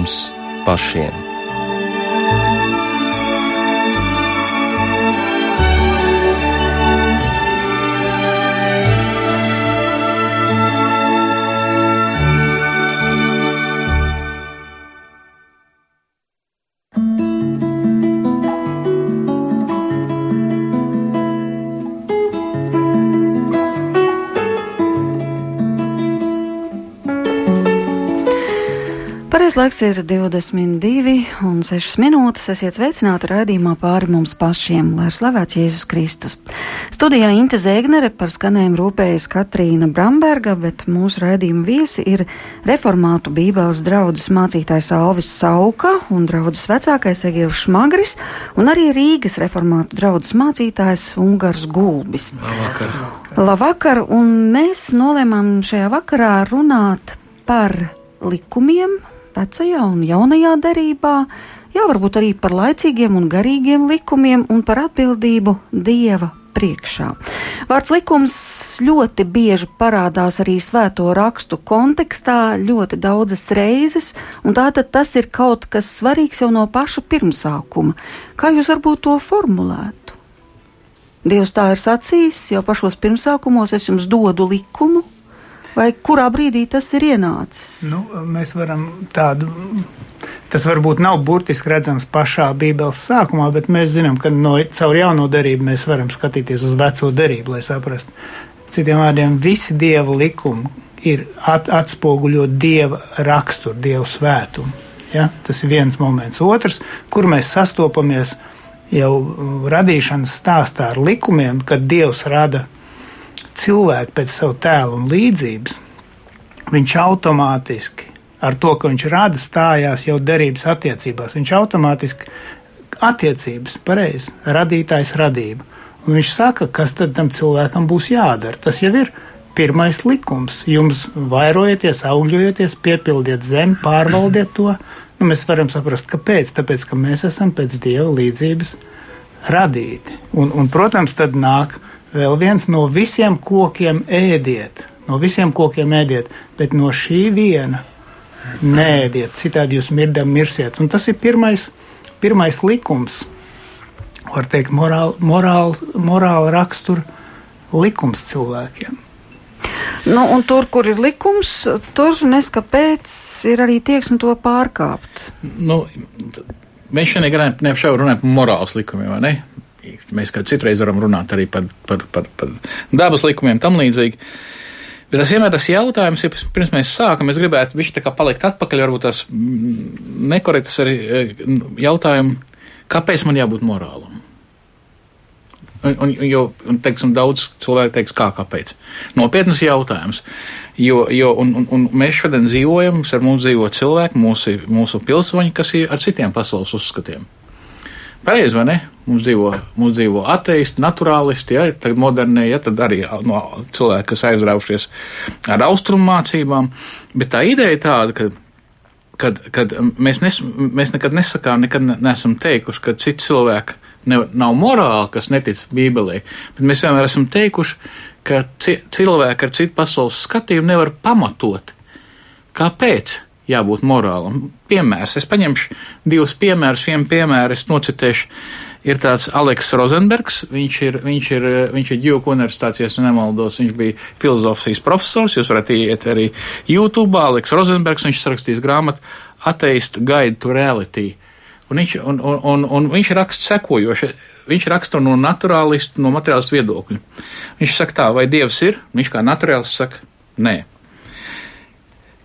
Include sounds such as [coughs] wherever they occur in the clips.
mums pašiem. Pareizais laiks ir 22 un 6 minūtes. Esiet sveicināti raidījumā pāri mums pašiem, lai ir slavēts Jēzus Kristus. Studijā Inte Zēgnere par skanējumu rūpējas Katrīna Bramberga, bet mūsu raidījuma viesi ir reformātu bībeles draudzes mācītājs Alvis Sauka un draudzes vecākais Egils Šmagris un arī Rīgas reformātu draudzes mācītājs Ungars Gulbis. Labvakar! Labvakar, un mēs nolēmām šajā vakarā runāt par likumiem, vecajā un jaunajā derībā, jā, varbūt arī par laicīgiem un garīgiem likumiem un par atbildību Dieva priekšā. Vārds likums ļoti bieži parādās arī svēto rakstu kontekstā ļoti daudzas reizes, un tātad tas ir kaut kas svarīgs jau no paša pirmsākuma. Kā jūs varbūt to formulētu? Dievs tā ir sacījis, jau pašos pirmsākumos es jums dodu likumu, vai kurā brīdī tas ir ienācis? Nu, mēs varam tādu. Tas varbūt nav burtiski redzams pašā Bībeles sākumā, bet mēs zinām, ka no, caur jauno derību mēs varam skatīties uz veco derību, lai saprastu. Citiem vārdiem, visi dieva likumi ir at, atspoguļo dieva raksturu, dievu svētumu. Ja? Tas ir viens moments. Otrs, kur mēs sastopamies jau radīšanas stāstā ar likumiem, kad dievs rada cilvēku pēc savu tēlu un līdzības, viņš automātiski ar to, ka viņš rada, stājās jau derības attiecībās. Viņš automātiski attiecības, pareizi, radītājs radība. Un viņš saka, kas tad tam cilvēkam būs jādara. Tas jau ir pirmais likums. Jums vairojieties, augļojieties, piepildiet zemi, pārvaldiet to. Nu, mēs varam saprast, kāpēc. Tāpēc, ka mēs esam pēc dieva līdzības radīti. Un, un protams, tad nāk vēl viens no visiem kokiem ēdiet, no visiem kokiem ēdiet, bet no šī viena nēdiet, citādi jūs mirdam mirsiet. Un tas ir pirmais, pirmais likums, var teikt, morāli, morāli, morāli rakstura likums cilvēkiem. Nu, un tur, kur ir likums, tur neskapēc ir arī tieksme to pārkāpt. Nu, mēs šodien neapšaubu runājam par morāles likumiem, vai ne? Mēs kā citreiz varam runāt arī par, par, par, par dabas likumiem, tam līdzīgi. Bet tas vienmēr tas jautājums, ja pirms mēs sākam, es gribētu viņš tā kā palikt atpakaļ, varbūt tas nekorektas arī e, jautājumu, kāpēc man jābūt morālam? Un, un, jo, un, teiksim, daudz cilvēku teiks, kā, kāpēc. Nopietnas jautājums. Jo, jo un, un, un mēs šodien dzīvojam, ar mums dzīvo cilvēki, mūsu, mūsu pilsoņi, kas ir ar citiem pasaules uzskatiem. Pareizi, vai ne? Mums dzīvo, mums dzīvo ateisti, naturālisti, ja, tagad modernie, ja, tad arī no cilvēki, kas aizraušies ar austrumu mācībām. Bet tā ideja tāda, ka kad, kad mēs, nes, mēs nekad nesakām, nekad neesam teikuši, ka citi cilvēki ne, nav morāli, kas netic Bībelē, bet mēs vienmēr esam teikuši, ka cilvēki ar citu pasaules skatījumu nevar pamatot. Kāpēc? jābūt morālam. Piemērs. Es paņemšu divus piemērus. Vienu piemēru es nocitēšu. Ir tāds Aleks Rozenbergs, viņš ir, viņš ir, viņš ir Džoku universitātes, ja nemaldos, viņš bija filozofijas profesors, jūs varat iet arī YouTube, Aleks Rozenbergs, viņš sarakstīs grāmatu Ateist Guide to Reality. Un viņš, un, un, un, un viņš raksta sekojoši, viņš raksta no naturālistu, no materiālistu viedokļa. Viņš saka tā, vai Dievs ir? Viņš kā naturālists saka, nē.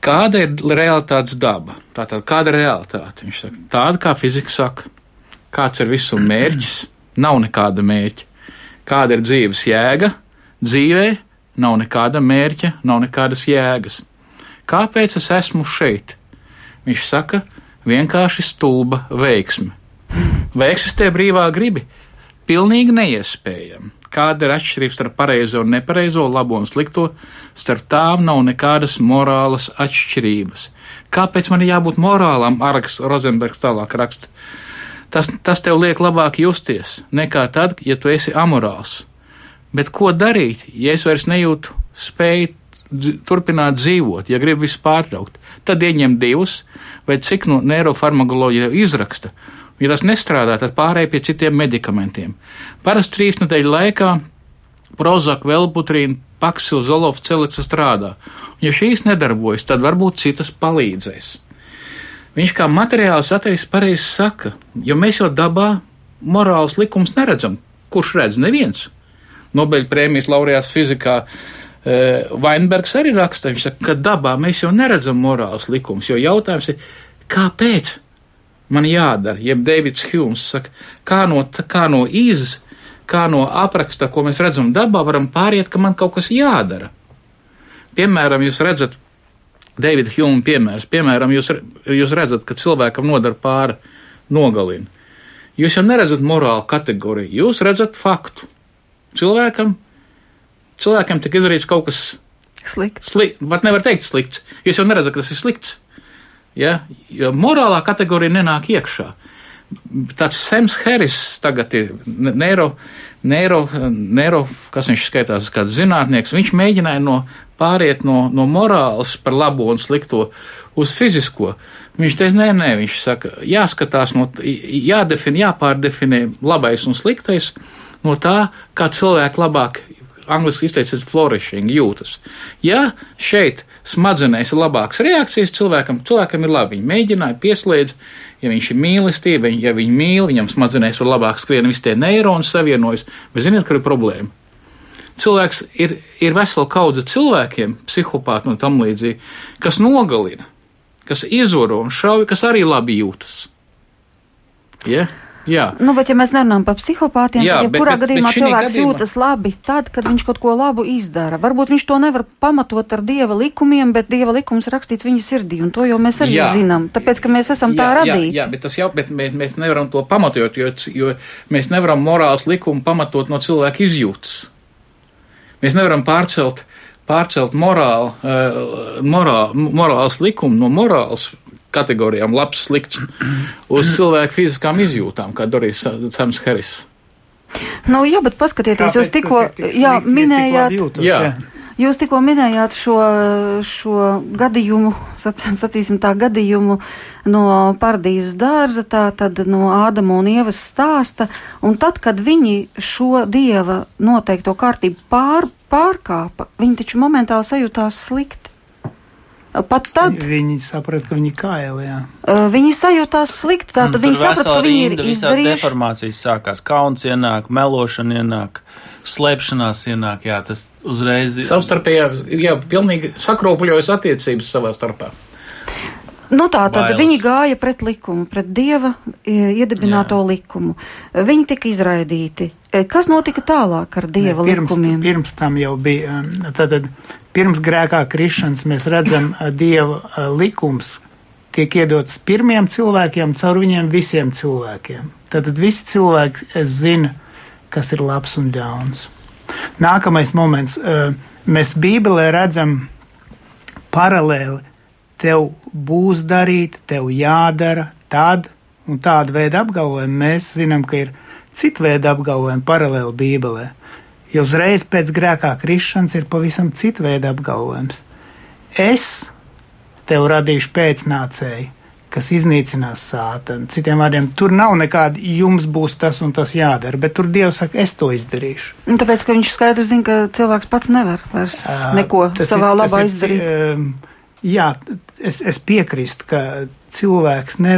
Kāda ir realitātes daba? Tātad, kāda ir realitāte? Viņš saka, tāda kā fizika saka, kāds ir visu mērķis, nav nekāda mērķa. Kāda ir dzīves jēga? Dzīvē nav nekāda mērķa, nav nekādas jēgas. Kāpēc es esmu šeit? Viņš saka, vienkārši stulba veiksme. Vai eksistē brīvā gribi? Pilnīgi neiespējami. Kāda ir atšķirība starp pareizo un nepareizo, labo un slikto? Starp tām nav nekādas morālas atšķirības. Kāpēc man jābūt morālam? Arks Rozenbergs tālāk raksta. Tas, tas tev liek labāk justies nekā tad, ja tu esi amorāls. Bet ko darīt, ja es vairs nejūtu spēju turpināt dzīvot, ja grib visu pārtraukt, tad ieņem divus, vai cik no neirofarmakoloģija izraksta. Ja tas nestrādā, tad pārēj pie citiem medikamentiem. Parasti trīs nedēļu laikā Prozak, Velputrīna, Paksilu, Zolovs, Celiksa strādā. Ja šīs nedarbojas, tad varbūt citas palīdzēs. Viņš kā materiāls ateicis pareizi saka, jo mēs jau dabā morāls likums neredzam. Kurš redz? Neviens. Nobeļa prēmijas laureāts fizikā Vainbergs arī raksta, viņš saka, ka dabā mēs jau neredzam morāls likums, jo jautājums ir, kāpēc man jādara? Jeb Deivids Hjūms saka, kā no, kā no iz, kā no apraksta, ko mēs redzam dabā, varam pāriet, ka man kaut kas jādara. Piemēram, jūs redzat, Davida Hjūma piemērs, piemēram, jūs, jūs redzat, ka cilvēkam nodara pāri nogalina. Jūs jau neredzat morālu kategoriju, jūs redzat faktu. Cilvēkam, cilvēkam tika izdarīts kaut kas slikts. Sli, pat nevar teikt slikts. Jūs jau neredzat, ka tas ir slikts. Ja? Jo morālā kategorija nenāk iekšā. Tāds Sems Harris tagad ir neiro, neiro, neiro kas viņš skaitās, kāds zinātnieks. Viņš mēģināja no pāriet no, no morāles par labo un slikto uz fizisko. Viņš teica, nē, nē, viņš saka, jāskatās, no, jādefinē, jāpārdefinē labais un sliktais no tā, kā cilvēki labāk, angliski izteicis, flourishing jūtas. Ja šeit smadzenēs ir labākas reakcijas cilvēkam, cilvēkam ir labi, viņi mēģināja pieslēdz, ja viņš ir mīlestība, ja viņi mīl, viņam smadzenēs ir labāk skrien, visi tie neironi savienojas, bet ziniet, kur ir problēma? cilvēks ir, ir vesela kaudze cilvēkiem, psihopāti un tam līdzīgi, kas nogalina, kas izvaro un šauj, kas arī labi jūtas. Yeah? Jā. Nu, bet, ja mēs nerunājam par psihopātiem, Jā, tad, ja kurā bet, gadījumā bet cilvēks gadījumā... jūtas labi, tad, kad viņš kaut ko labu izdara, varbūt viņš to nevar pamatot ar dieva likumiem, bet dieva likums rakstīts viņa sirdī, un to jau mēs arī jā. zinām, tāpēc, ka mēs esam jā, tā radīti. Jā, jā, bet tas jau, bet mēs, mēs nevaram to pamatot, jo, jo mēs nevaram morāls likumu pamatot no cilvēka izjūtas. Mēs nevaram pārcelt, pārcelt morālu, uh, morāl, morāls likumu no morāls kategorijām, labs, slikts, uz cilvēku fiziskām izjūtām, kā darīs Sams Harris. Nu, jā, bet paskatieties, Kāpēc jūs tikko jā, minējāt. Jūtos, jā. jā. Jūs tikko minējāt šo, šo gadījumu, sac, sacīsim tā gadījumu no paradīzes dārza, tā tad no Ādama un Ievas stāsta, un tad, kad viņi šo dieva noteikto kārtību pār, pārkāpa, viņi taču momentāli sajūtās slikti. Pat tad viņi saprata, ka viņi kaili. Jā. Viņi sajūtās slikti, tātad viņi saprata, ka viņi ir izdarījuši. Deformācijas sākās, kauns ienāk, melošana ienāk slēpšanās ienāk, jā, tas uzreiz ir. Savstarpējā, jā, pilnīgi sakropļojas attiecības savā starpā. Nu tā tad Bailes. viņi gāja pret likumu, pret dieva iedibināto Jā. likumu. Viņi tika izraidīti. E, kas notika tālāk ar dieva ne, pirms, likumiem? Pirms tam jau bija, tātad pirms grēkā krišanas mēs redzam dieva likums tiek iedots pirmiem cilvēkiem, caur viņiem visiem cilvēkiem. Tātad visi cilvēki zina, kas ir labs un ļauns. Nākamais moments. Mēs Bībelē redzam paralēli. Tev būs darīt, tev jādara tad un tāda veida apgalvojumi. Mēs zinām, ka ir cita veida apgalvojumi paralēli Bībelē. Jo uzreiz pēc grēkā krišanas ir pavisam cita veida apgalvojums. Es tev radīšu pēcnācēju, kas iznīcinās sātanu. Citiem vārdiem, tur nav nekāda, jums būs tas un tas jādara, bet tur Dievs saka, es to izdarīšu. Un tāpēc, ka viņš skaidri zina, ka cilvēks pats nevar vairs neko tas savā ir, labā izdarīt. Ir, jā, es, es piekrīstu, ka cilvēks ne,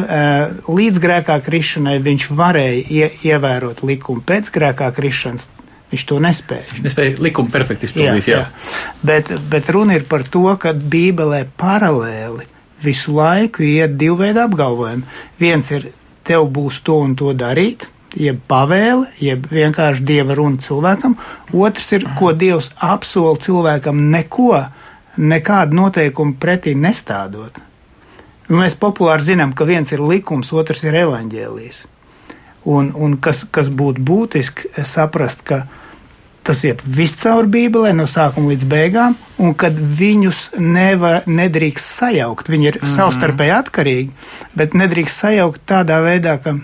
līdz grēkā krišanai viņš varēja ie, ievērot likumu pēc grēkā krišanas. Viņš to nespēja. Viņš nespēja likumu perfekti izpildīt. Jā, jā. jā. Bet, bet runa ir par to, ka Bībelē paralēli visu laiku iet divu veidu apgalvojumi. Viens ir, tev būs to un to darīt, jeb pavēle, jeb vienkārši dieva runa cilvēkam. Otrs ir, ko Dievs apsola cilvēkam neko, nekādu noteikumu pretī nestādot. Mēs populāri zinām, ka viens ir likums, otrs ir evaņģēlijs. Un, un kas, kas būtu būtiski saprast, ka tas iet viscaur Bībelē, no sākuma līdz beigām, un kad viņus neva, nedrīkst sajaukt. Viņi ir mm -hmm. savstarpēji atkarīgi, bet nedrīkst sajaukt tādā veidā, ka,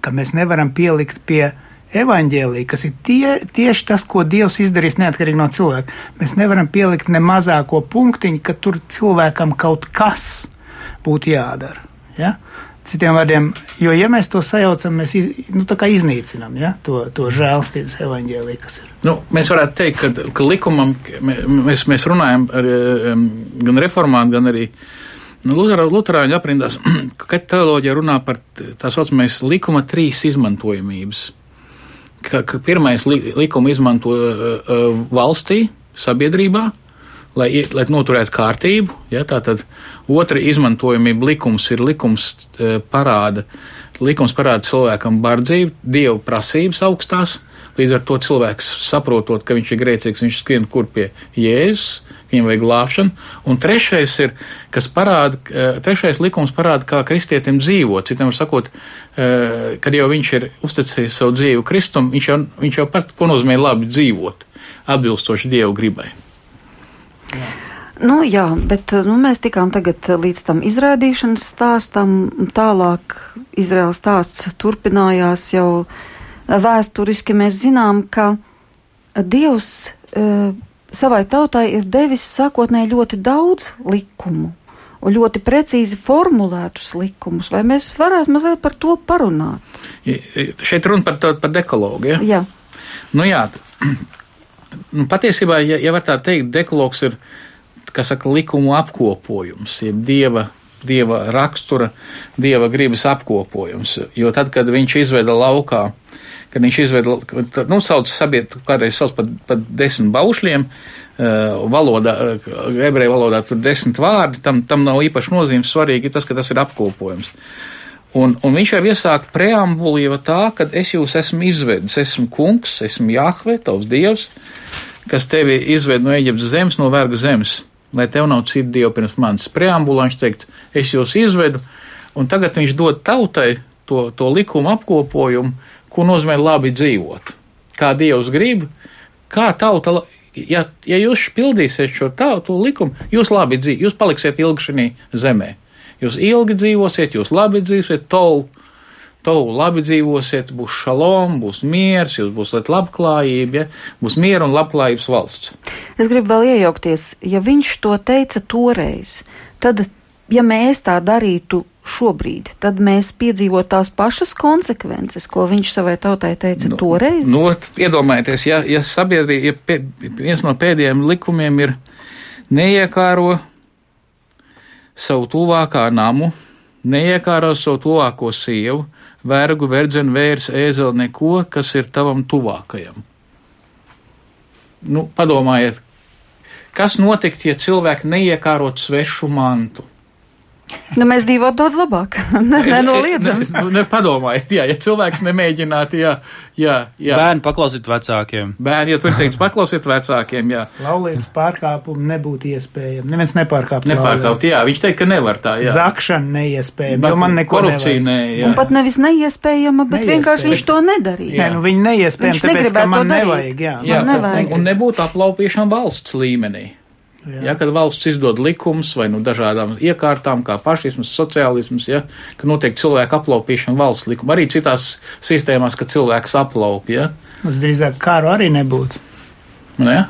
ka mēs nevaram pielikt pie evaņģēlī, kas ir tie, tieši tas, ko Dievs izdarīs neatkarīgi no cilvēka. Mēs nevaram pielikt ne mazāko punktiņu, ka tur cilvēkam kaut kas būtu jādara. Ja? Citiem vārdiem, jo, ja mēs to sajaucam, mēs iz, nu, iznīcinām ja? to, to žēlstības evaņģēlī, kas ir. Nu, mēs varētu teikt, ka, ka likumam mēs, mēs runājam ar, gan reformātu, gan arī nu, Lutāņu aprindās, [clears throat] ka teoloģija runā par tā saucamais likuma trīs izmantojamības. Ka, ka pirmais li, likuma izmanto uh, valstī, sabiedrībā, lai, lai noturētu kārtību. Ja, tātad otra izmantojamība likums ir likums e, parāda. Likums parāda cilvēkam bardzību, dievu prasības augstās, līdz ar to cilvēks saprotot, ka viņš ir grēcīgs, viņš skrien kur pie Jēzus, viņam vajag glābšanu. Un trešais ir, kas parāda, e, trešais likums parāda, kā kristietim dzīvot. Citam sakot, e, kad jau viņš ir uzticējis savu dzīvi Kristum, viņš jau, viņš jau pat, ko nozīmē labi dzīvot, atbilstoši Dievu gribai. Jā. Nu, jā, bet nu, mēs tikām tagad līdz tam izrādīšanas stāstam. Tālāk Izraels stāsts turpinājās jau vēsturiski. Mēs zinām, ka Dievs e, savai tautai ir devis sākotnēji ļoti daudz likumu un ļoti precīzi formulētus likumus. Vai mēs varētu mazliet par to parunāt? Šeit runa par, to, par dekologu. Ja? Jā. Nu, jā. Nu, patiesībā, ja, ja var tā teikt, dekologs ir saka, likumu apkopojums, jeb dieva, dieva rakstura, dieva gribas apkopojums. Jo tad, kad viņš izveda laukā, kad viņš izveda, nu, sauc sabiet, kādreiz sauc par, par desmit baušļiem, uh, valodā, uh, ebreju valodā tur desmit vārdi, tam, tam nav īpaši nozīmes, svarīgi tas, ka tas ir apkopojums. Un, un viņš jau iesāk preambuli jau tā, ka es jūs esmu izvedis, esmu kungs, esmu Jahve, tavs dievs, kas tevi izved no Eģiptes zemes, no verga zemes lai tev nav citu dievu pirms manis. Preambulā viņš teikt, es jūs izvedu, un tagad viņš dod tautai to, to likumu apkopojumu, ko nozīmē labi dzīvot. Kā dievs grib, kā tauta, ja, ja jūs pildīsiet šo tautu likumu, jūs labi dzīvosiet, jūs paliksiet ilgi šajā zemē. Jūs ilgi dzīvosiet, jūs labi dzīvosiet, tovu Tavu labi dzīvosiet, būs šalom, būs miers, jūs būsiet labklājība, ja? būs miera un labklājības valsts. Es gribu vēl iejaukties, ja viņš to teica toreiz, tad, ja mēs tā darītu šobrīd, tad mēs piedzīvotu tās pašas konsekvences, ko viņš savai tautai teica nu, toreiz. Nu, iedomājieties, ja, ja sabiedrība, ja pie, viens no pēdējiem likumiem ir neiekāro savu tuvākā namu, neiekāro savu tuvāko sievu, vergu, verdzenu, vērs, ēzeli, neko, kas ir tavam tuvākajam. Nu, padomājiet, kas notikt, ja cilvēki neiekārot svešu mantu? Nu, mēs dzīvotu daudz labāk. Nenoliedzami. [laughs] Ne, ne, padomājiet, jā, ja cilvēks nemēģinātu, jā, jā, jā. Bērni paklausīt vecākiem. Bērni, ja tur teiks paklausiet vecākiem, jā. Laulības pārkāpumu nebūtu iespējams. Neviens nepārkāpt. Nepārkāpt, jā, viņš teica, ka nevar tā, jā. Zakšana neiespējama, jo man neko korupcija nē, jā. Un pat nevis neiespējama, bet neiespējama. vienkārši viņš to nedarīja. Nē, nu viņi neiespējami, tāpēc, ka man nevajag, jā. jā nevajag. Un nebūtu aplaupīšana valsts līmenī. Jā. Ja, kad valsts izdod likumus vai nu dažādām iekārtām, kā fašisms, sociālisms, ja, ka notiek cilvēku aplaupīšana valsts likuma. Arī citās sistēmās, ka cilvēks aplaup. Ja. Mums drīzāk kāru arī nebūtu. Nu, ja?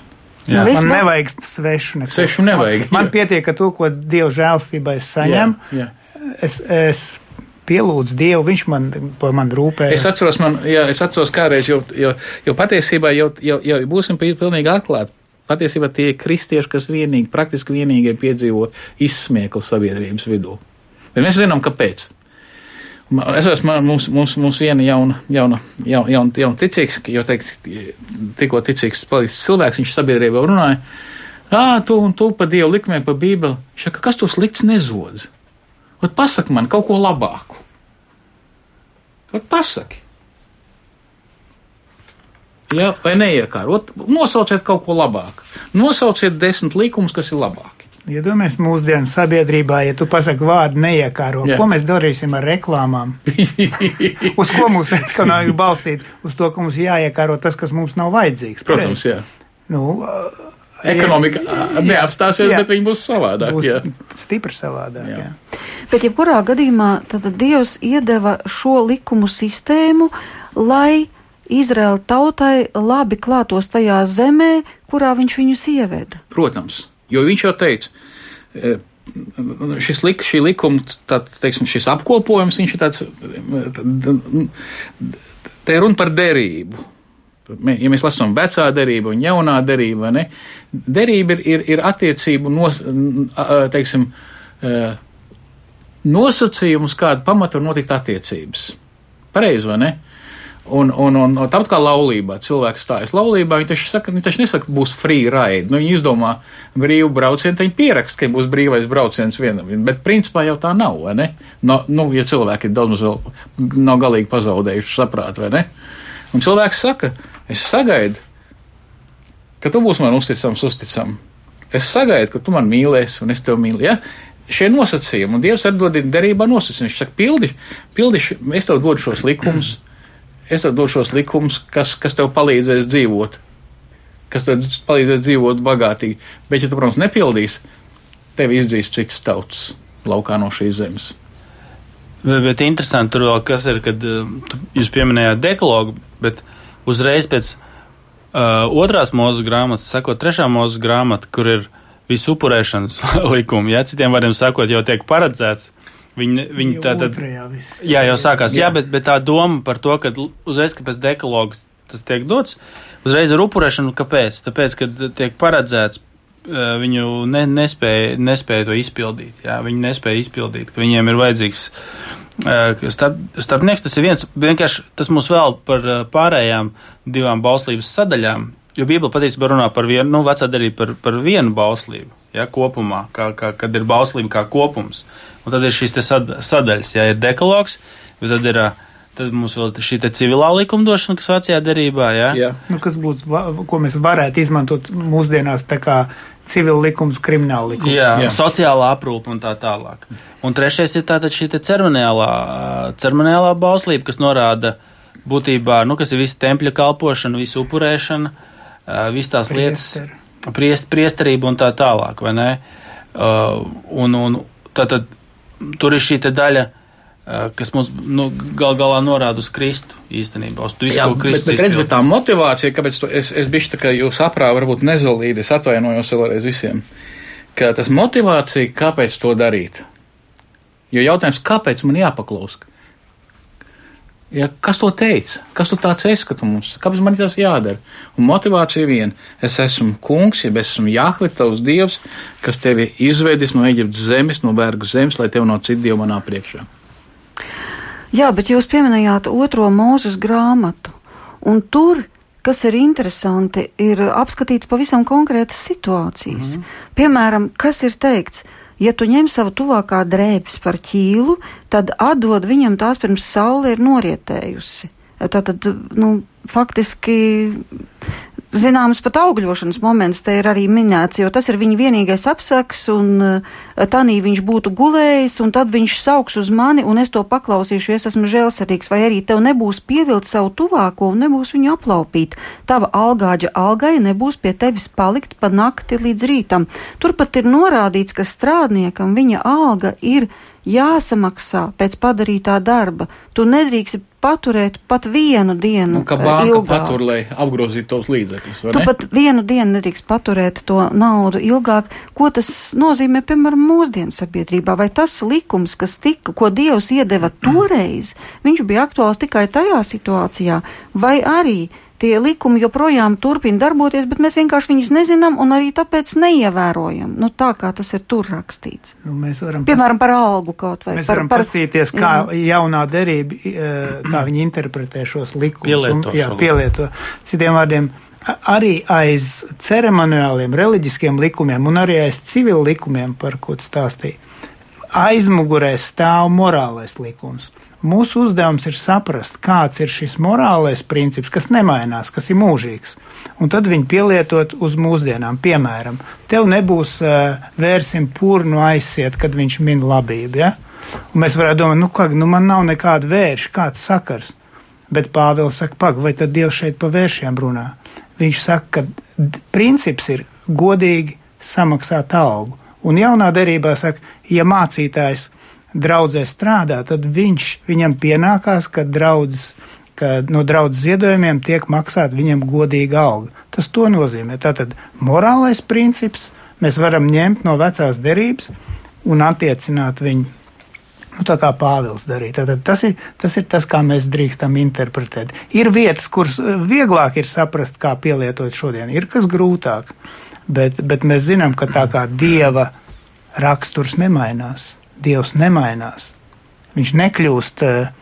Jā. Man nevajag svešu neko. Svešu nevajag. Man, man pietiek, ka to, ko Dieva žēlstībā es saņemu, jā, jā. es, es pielūdzu Dievu, viņš man par mani rūpējas. Es atceros, man, jā, es atceros kādreiz, jo, jo, jo patiesībā jau, jau, jau būsim pilnīgi atklāti Patiesībā tie ir kristieši, kas vienīgi, praktiski vienīgie piedzīvo izsmieklu sabiedrības vidū. Bet mēs zinām, kāpēc. Es esmu, mums, mums, mums viena jauna, jauna, jauna, jauna, jauna ticīgs, jau teikt, tikko ticīgs palicis cilvēks, viņš sabiedrībā runāja, ā, tu un tu pa Dievu likmēm, pa Bībeli. Viņš saka, kas tu slikts nezodz? Ot pasaki man kaut ko labāku. Ot pasaki. Ja, vai neiekārot? Nosauciet kaut ko labāku. Nosauciet desmit likumus, kas ir labāki. Iedomājieties, ja mūsdienu sabiedrībā, ja tu pasaki vārdu neiekāro, Jā. ko mēs darīsim ar reklāmām? [laughs] uz ko mums ekonomika balstīt? Uz to, ka mums jāiekāro tas, kas mums nav vajadzīgs. Protams, jā. Nu, Ekonomika neapstāsies, jā, bet viņi būs savādāk. Būs jā. stipri savādāk. Jā. Jā. Bet, jebkurā gadījumā, tad Dievs iedeva šo likumu sistēmu, lai Izraēla tautai labi klātos tajā zemē, kurā viņš viņus ieveda. Protams, jo viņš jau teica, e, šis lik, šī likuma, tā, teiksim, šis apkopojums, viņš ir tāds, te ir runa par derību. Ja mēs lasām vecā derība un jaunā derība, ne, derība ir, ir, ir attiecību nos, teiksim, e, nosacījumus, kāda pamata var notikt attiecības. Pareizi, vai ne? Un, un, un tāpat kā laulībā, cilvēks stājas laulībā, viņi taču, saka, viņi taču nesaka, būs free ride. Nu, viņi izdomā brīvu braucienu, tad viņi pierakst, ka būs brīvais brauciens vienam. Bet principā jau tā nav, vai ne? No, nu, ja cilvēki ir daudz vēl nav galīgi pazaudējuši saprātu, vai ne? Un cilvēks saka, es sagaidu, ka tu būsi man uzticams, uzticams. Es sagaidu, ka tu man mīlēsi un es tevi mīlu. Ja? Šie nosacījumi, un Dievs atdod derībā nosacījumus. Viņš saka, pildi, pildi, es tev dodu šos likumus. Mm es tev došu šos likumus, kas, kas tev palīdzēs dzīvot, kas tev palīdzēs dzīvot bagātīgi. Bet, ja tu, protams, nepildīsi, tev izdzīs cits tauts laukā no šīs zemes. Bet, bet interesanti tur vēl, kas ir, kad uh, jūs pieminējāt dekologu, bet uzreiz pēc uh, otrās mūzes grāmatas, sakot, trešā mūzes grāmata, kur ir visu upurēšanas [laughs] likumi, ja citiem vārdiem sakot, jau tiek paredzēts, Viņi, viņi tā tad. Jā, jau sākās. Jā, jā bet, bet tā doma par to, ka uzreiz, ka pēc dekalogas tas tiek dots, uzreiz ar upurēšanu, kāpēc? Tāpēc, ka tiek paredzēts, viņu ne, nespēja, nespēja to izpildīt. Jā, viņi nespēja izpildīt, ka viņiem ir vajadzīgs. Starp, starpnieks tas ir viens, vienkārši tas mums vēl par pārējām divām bauslības sadaļām, jo Bībele patiesībā runā par vienu, nu, vecā darība par, par vienu bauslību, ja, kopumā, kā, kā, kad ir bauslība kā kopums. Un tad ir šīs sadaļas, ja ir dekalogs, bet tad ir. Tad mums vēl šī civilā likumdošana, kas vecajā derībā, jā. jā. Nu, kas būtu, ko mēs varētu izmantot mūsdienās tā kā civila likums, krimināla likums. Jā, jā. sociālā aprūpa un tā tālāk. Un trešais ir tātad šī ceremoniālā, ceremoniālā bauslība, kas norāda būtībā, nu, kas ir visa tempļa kalpošana, visa upurēšana, visas tās Priester. lietas, priest, priesterība un tā tālāk, vai ne? Uh, un, un tātad tur ir šī daļa, kas mums nu, gal galā norāda uz Kristu īstenībā. Uz visu, Jā, bet, bet, redz, bet tā motivācija, kāpēc tu, es, es bišķi tā kā jūs aprā varbūt nezolīdi, es atvainojos vēlreiz visiem, ka tas motivācija, kāpēc to darīt. Jo jautājums, kāpēc man jāpaklaust? Ja, kas to teica? Kas tu tāds esi, ka tu mums, kāpēc man tas jādara? Un motivācija viena. Es esmu kungs, ja es esmu Jahve, tavs dievs, kas tevi izvedis no Eģiptes zemes, no vergu zemes, lai tev nav citu dievu manā priekšā. Jā, bet jūs pieminējāt otro mūzus grāmatu, un tur, kas ir interesanti, ir apskatīts pavisam konkrētas situācijas. Mm -hmm. Piemēram, kas ir teikts? Ja tu ņem savu tuvākā drēbes par ķīlu, tad atdod viņam tās pirms saule ir norietējusi. Tātad, nu, faktiski zināms pat augļošanas moments te ir arī minēts, jo tas ir viņa vienīgais apsaks, un uh, tanī viņš būtu gulējis, un tad viņš sauks uz mani, un es to paklausīšu, jo es esmu žēlsirdīgs, vai arī tev nebūs pievilt savu tuvāko un nebūs viņu aplaupīt. Tava algāģa algai nebūs pie tevis palikt pa nakti līdz rītam. Turpat ir norādīts, ka strādniekam viņa alga ir jāsamaksā pēc padarītā darba. Tu nedrīkst paturēt pat vienu dienu. Un, ka banka ilgāk. patur, lai apgrozītu tos līdzekļus. Tu ne? pat vienu dienu nedrīkst paturēt to naudu ilgāk. Ko tas nozīmē, piemēram, mūsdienu sabiedrībā? Vai tas likums, kas tika, ko Dievs iedeva toreiz, viņš bija aktuāls tikai tajā situācijā, vai arī tie likumi joprojām turpina darboties, bet mēs vienkārši viņus nezinām un arī tāpēc neievērojam. Nu, tā kā tas ir tur rakstīts. Nu, Piemēram, par algu kaut vai. Mēs par, varam par, pastīties, kā jā. jaunā derība, eh, kā viņi interpretē šos likumus. Pielieto. Un, jā, pielieto. Citiem vārdiem. Arī aiz ceremoniāliem, reliģiskiem likumiem un arī aiz civil likumiem, par ko stāstīja, aizmugurē stāv morālais likums. Mūsu uzdevums ir saprast, kāds ir šis morālais princips, kas nemainās, kas ir mūžīgs, un tad viņu pielietot uz mūsdienām. Piemēram, tev nebūs uh, vērsim purnu aiziet, kad viņš min labību. Ja? Un mēs varētu domāt, nu, kā, nu man nav nekāda vērša, kāds sakars. Bet Pāvils saka, pag, vai tad Dievs šeit pa vēršiem runā? Viņš saka, ka princips ir godīgi samaksāt algu. Un jaunā derībā saka, ja mācītājs draudzē strādā, tad viņš, viņam pienākās, ka draudzes ka no draudzes ziedojumiem tiek maksāt viņam godīga alga. Tas to nozīmē. Tātad morālais princips mēs varam ņemt no vecās derības un attiecināt viņu. Nu, tā kā Pāvils darīja. Tātad tas ir, tas ir tas, kā mēs drīkstam interpretēt. Ir vietas, kuras vieglāk ir saprast, kā pielietot šodien, ir kas grūtāk. Bet, bet mēs zinām, ka tā kā dieva raksturs nemainās, dievs nemainās. Viņš nekļūst uh,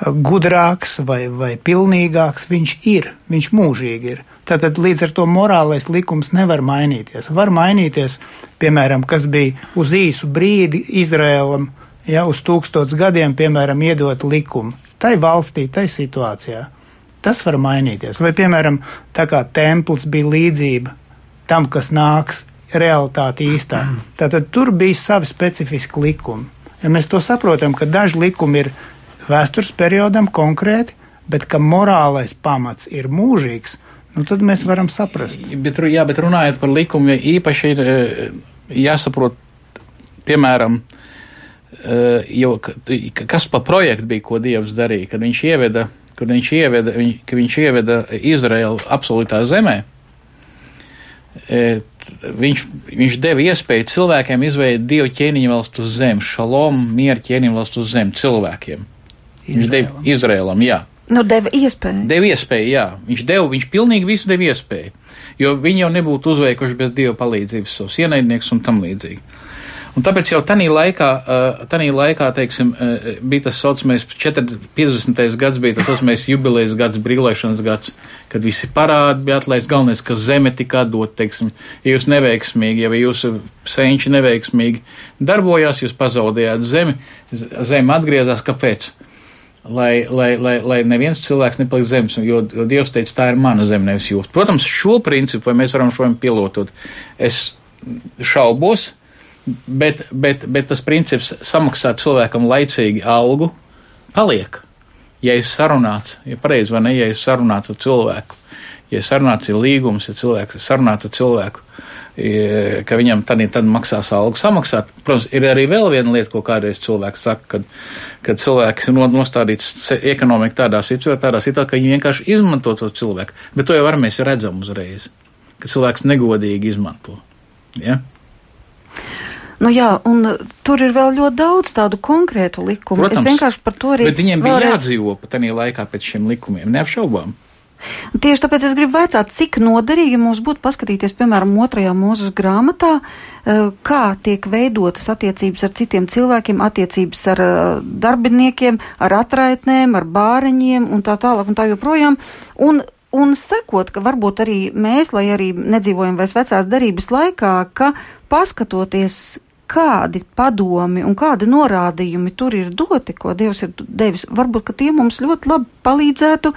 gudrāks vai, vai pilnīgāks, viņš ir, viņš mūžīgi ir. Tātad līdz ar to morālais likums nevar mainīties. Var mainīties, piemēram, kas bija uz īsu brīdi Izrēlam, ja uz tūkstots gadiem, piemēram, iedot likumu. Tai valstī, tai situācijā. Tas var mainīties. Vai, piemēram, tā kā templis bija līdzība tam, kas nāks realitāte īstā. Tātad tur bija savi specifiski likumi. Ja mēs to saprotam, ka daži likumi ir vēstures periodam konkrēti, bet ka morālais pamats ir mūžīgs, nu tad mēs varam saprast. Bet, jā, bet runājot par likumu, īpaši ir jāsaprot, piemēram, jo, kas pa projektu bija, ko Dievs darīja, kad viņš ieveda, kad viņš ieveda, viņ, kad viņš ieveda Izraelu absolūtā zemē. Viņš, viņš deva iespēju cilvēkiem izveidot dievu ķēniņu valstu uz zemes, šalom, mieru ķēniņu valstu uz zemes cilvēkiem. Viņš deva Izrēlam, jā. Nu, deva iespēju. Deva iespēju, jā. Viņš deva, viņš pilnīgi visu deva iespēju. Jo viņi jau nebūtu uzveikuši bez Dieva palīdzības savus ienaidniekus un tam līdzīgi. Un tāpēc jau tajā laikā, tajā laikā teiksim, bija tas saucamais 50. gads, bija tas saucamais jubilejas gads, brīvlaišanas gads, kad visi parādi bija atlaist. Galvenais, ka zeme tika atdot, teiksim, ja jūs neveiksmīgi, ja jūsu senči neveiksmīgi darbojās, jūs pazaudējāt zemi, zeme atgriezās, kāpēc? lai, lai, lai, lai neviens cilvēks nepaliek zemes, jo, jo Dievs teica, tā ir mana zeme, nevis jūs. Protams, šo principu, mēs varam šo pilotot, es šaubos, bet, bet, bet tas princips samaksāt cilvēkam laicīgi algu paliek. Ja ir sarunāts, ja pareizi vai ne, ja ir sarunāts ar cilvēku, ja sarunāts ir līgums, ja cilvēks ir sarunāts ar cilvēku, ka viņam tad, tad maksās algu samaksāt. Protams, ir arī vēl viena lieta, ko kādreiz cilvēks saka, kad, kad cilvēks ir nostādīts ekonomika tādā situācijā, tādā situācijā, ka viņi vienkārši izmanto to cilvēku. Bet to jau var mēs redzam uzreiz, ka cilvēks negodīgi izmanto. Ja? Nu jā, un tur ir vēl ļoti daudz tādu konkrētu likumu. Protams, es vienkārši par to arī. Bet viņiem bija vēlreiz... jādzīvo pa tajā laikā pēc šiem likumiem, neapšaubām. Tieši tāpēc es gribu vaicāt, cik noderīgi mums būtu paskatīties, piemēram, otrajā mūzes grāmatā, eh, kā tiek veidotas attiecības ar citiem cilvēkiem, attiecības ar eh, darbiniekiem, ar atraitnēm, ar bāreņiem un tā tālāk un tā joprojām. Un, un sekot, ka varbūt arī mēs, lai arī nedzīvojam vairs vecās darības laikā, ka paskatoties, kādi padomi un kādi norādījumi tur ir doti, ko Dievs ir devis, varbūt, tie mums ļoti labi palīdzētu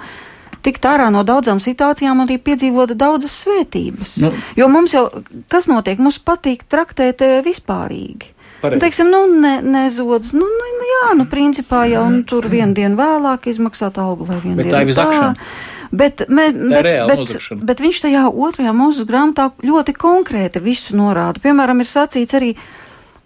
tikt ārā no daudzām situācijām arī piedzīvot daudzas svētības. Nu, jo mums jau, kas notiek, mums patīk traktēt eh, vispārīgi. Nu, teiksim, nu, ne, nezodas, nu, nu, jā, nu, principā jau nu, tur vienu dienu vēlāk izmaksāt algu vai vienu bet dienu. Tā ir izakšana. Bet, me, bet, bet, bet viņš tajā otrajā mūsu grāmatā ļoti konkrēti visu norāda. Piemēram, ir sacīts arī, uh,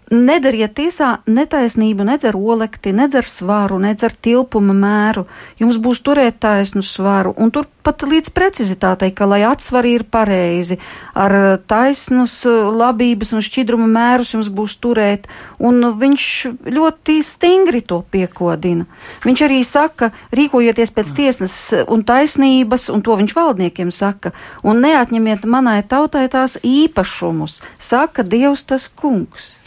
Nedariet tiesā netaisnību nedz ar olekti, nedz ar svaru, nedz ar tilpuma mēru. Jums būs turēt taisnu svaru, un tur pat līdz precizitātei, ka, lai atsvari ir pareizi, ar taisnus labības un šķidruma mērus jums būs turēt, un viņš ļoti stingri to piekodina. Viņš arī saka, rīkojieties pēc tiesnes un taisnības, un to viņš valdniekiem saka, un neatņemiet manai tautai tās īpašumus, saka Dievs tas kungs.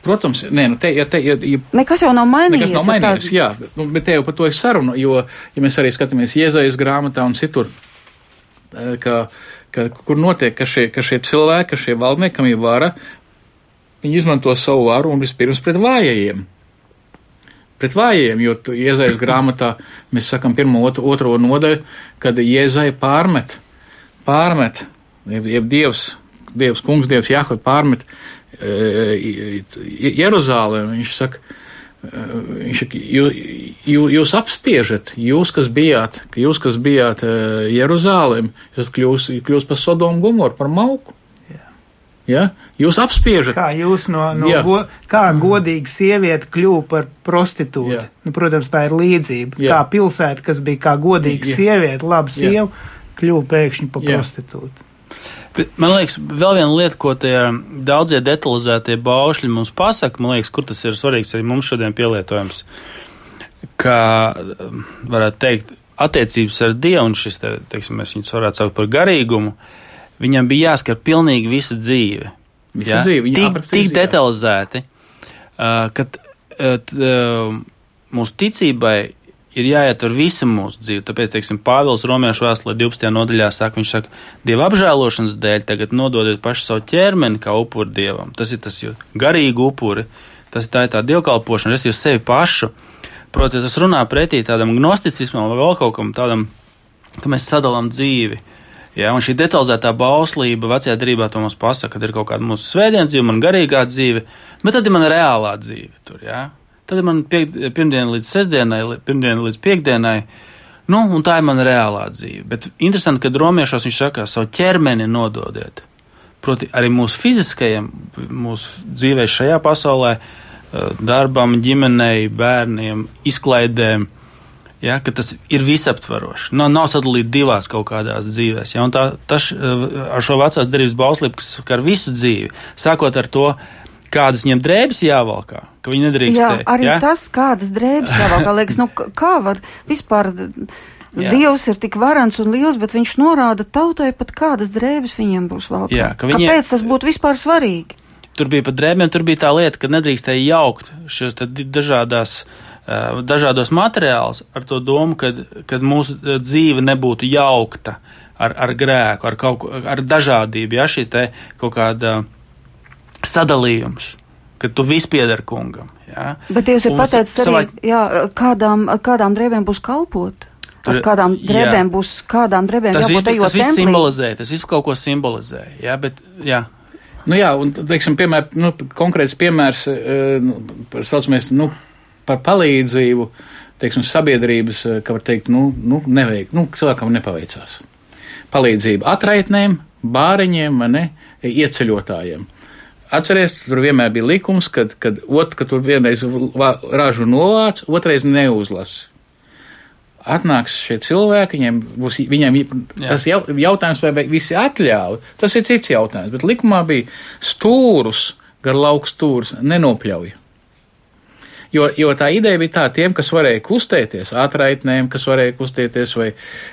Protams, nē, nu te, ja te, ja, ja, nekas jau nav mainījies. Nekas nav mainījies, jā, nu, bet te jau par to ir saruna, jo, ja mēs arī skatāmies iezaļas grāmatā un citur, ka, ka, kur notiek, ka šie, ka šie cilvēki, ka šie valdnieki, kam ir vara, viņi izmanto savu varu un vispirms pret vājajiem. Pret vājajiem, jo iezaļas [laughs] grāmatā mēs sakam pirmo, otro, otro nodaļu, kad iezaļa pārmet, pārmet, jeb, jeb Dievs, Dievs kungs, Dievs Jahot pārmet Jeruzālē. Viņš saka, viņš, jū, jūs apspiežat, jūs, kas bijāt, jūs, kas bijāt Jeruzālēm, jūs kļūst, kļūst par Sodomu Gumoru, par Mauku. Ja? Jūs apspiežat. Kā jūs no, no Jā. go, kā godīga sieviete kļuva par prostitūti? Jā. Nu, protams, tā ir līdzība. Jā. Kā pilsēta, kas bija kā godīga sieviete, laba sieva, kļuva pēkšņi par Jā. Man liekas, vēl viena lieta, ko tie daudzie detalizētie baušļi mums pasaka, man liekas, kur tas ir svarīgs arī mums šodien pielietojams. Kā um, varētu teikt, attiecības ar Dievu, un šis, te, teiksim, mēs viņus varētu saukt par garīgumu, viņam bija jāskar pilnīgi visa dzīve. Visa dzīve, viņa tik, tik detalizēti, uh, ka uh, uh, mūsu ticībai ir jāietver visa mūsu dzīve. Tāpēc, teiksim, Pāvils Romiešu vēstulē 12. nodaļā saka, viņš saka, Dieva apžēlošanas dēļ tagad nododiet pašu savu ķermeni kā upuri Dievam. Tas ir tas garīgi upuri, tas tā ir tā dievkalpošana, es jau sevi pašu. Proti, tas runā pretī tādam gnosticismam vai vēl kaut kam tādam, ka mēs sadalām dzīvi. Ja, un šī detalizētā bauslība vecajā darbā to mums pasaka, ka ir kaut kāda mūsu svētdienas dzīve, man garīgā dzīve, bet tad ir mana reālā dzīve. Tur, ja. Tad man piek, pirmdiena līdz sestdienai, pirmdiena līdz piekdienai. Nu, un tā ir mana reālā dzīve. Bet interesanti, ka romiešos viņš saka, savu ķermeni nododiet. Proti, arī mūsu fiziskajiem, mūsu dzīvē šajā pasaulē, eh, darbam, ģimenei, bērniem, izklaidēm, ja, ka tas ir visaptvarošs. Nav, nav sadalīts divās kaut kādās dzīvēs. Ja, tā, tas eh, ar šo vecās derības bauslību, kas skar visu dzīvi, sākot ar to, kādas viņiem drēbes jāvalkā, ka viņi nedrīkst Jā, arī ja? tas, kādas drēbes jāvalk, kā [laughs] liekas, nu, kā var vispār. Jā. Dievs ir tik varants un liels, bet viņš norāda tautai pat kādas drēbes viņiem būs valkā. Jā, ka viņiem- Kāpēc tas būtu vispār svarīgi? Tur bija pat drēbēm, tur bija tā lieta, ka nedrīkstēja jaukt di- dažādās, eh, dažādos materiālus ar to domu, ka mūsu dzīve nebūtu jaukta ar, ar grēku, ar, kaut, ar dažādību. Ja te kaut kāda sadalījums, ka tu viss pieder kungam. Ja? Bet ir Un pateicis arī, jā, kādām, kādām drēbēm būs kalpot. Ar Tur- kādām jā. drēbēm būs, kādām drēbēm Tas jābūt ejot tas viss templī. simbolizē, tas viss kaut ko simbolizē. Ja? Bet, jā. Nu, jā, un, teiksim, piemēr, nu, konkrēts piemērs eh, nu, par, saucamies, nu, par palīdzību, teiksim, sabiedrības, eh, kā var teikt, nu, nu neveikt, nu, cilvēkam nepaveicās. Palīdzība atraitnēm, bāriņiem, vai ne, ieceļotājiem. Atcerieties, tur vienmēr bija likums, kad, kad, ot, kad tur vienreiz ražu novāc, otrais neuzlasi. Atnāks šie cilvēki, viņiem būs, viņiem tas jau, jautājums, vai visi atļauj, tas ir cits jautājums, bet likumā bija stūrus, gar lauku stūrus nenopļauj. Jo, jo tā ideja bija tā, tiem, kas varēja kustēties, atraitnēm, kas varēja kustēties, vai,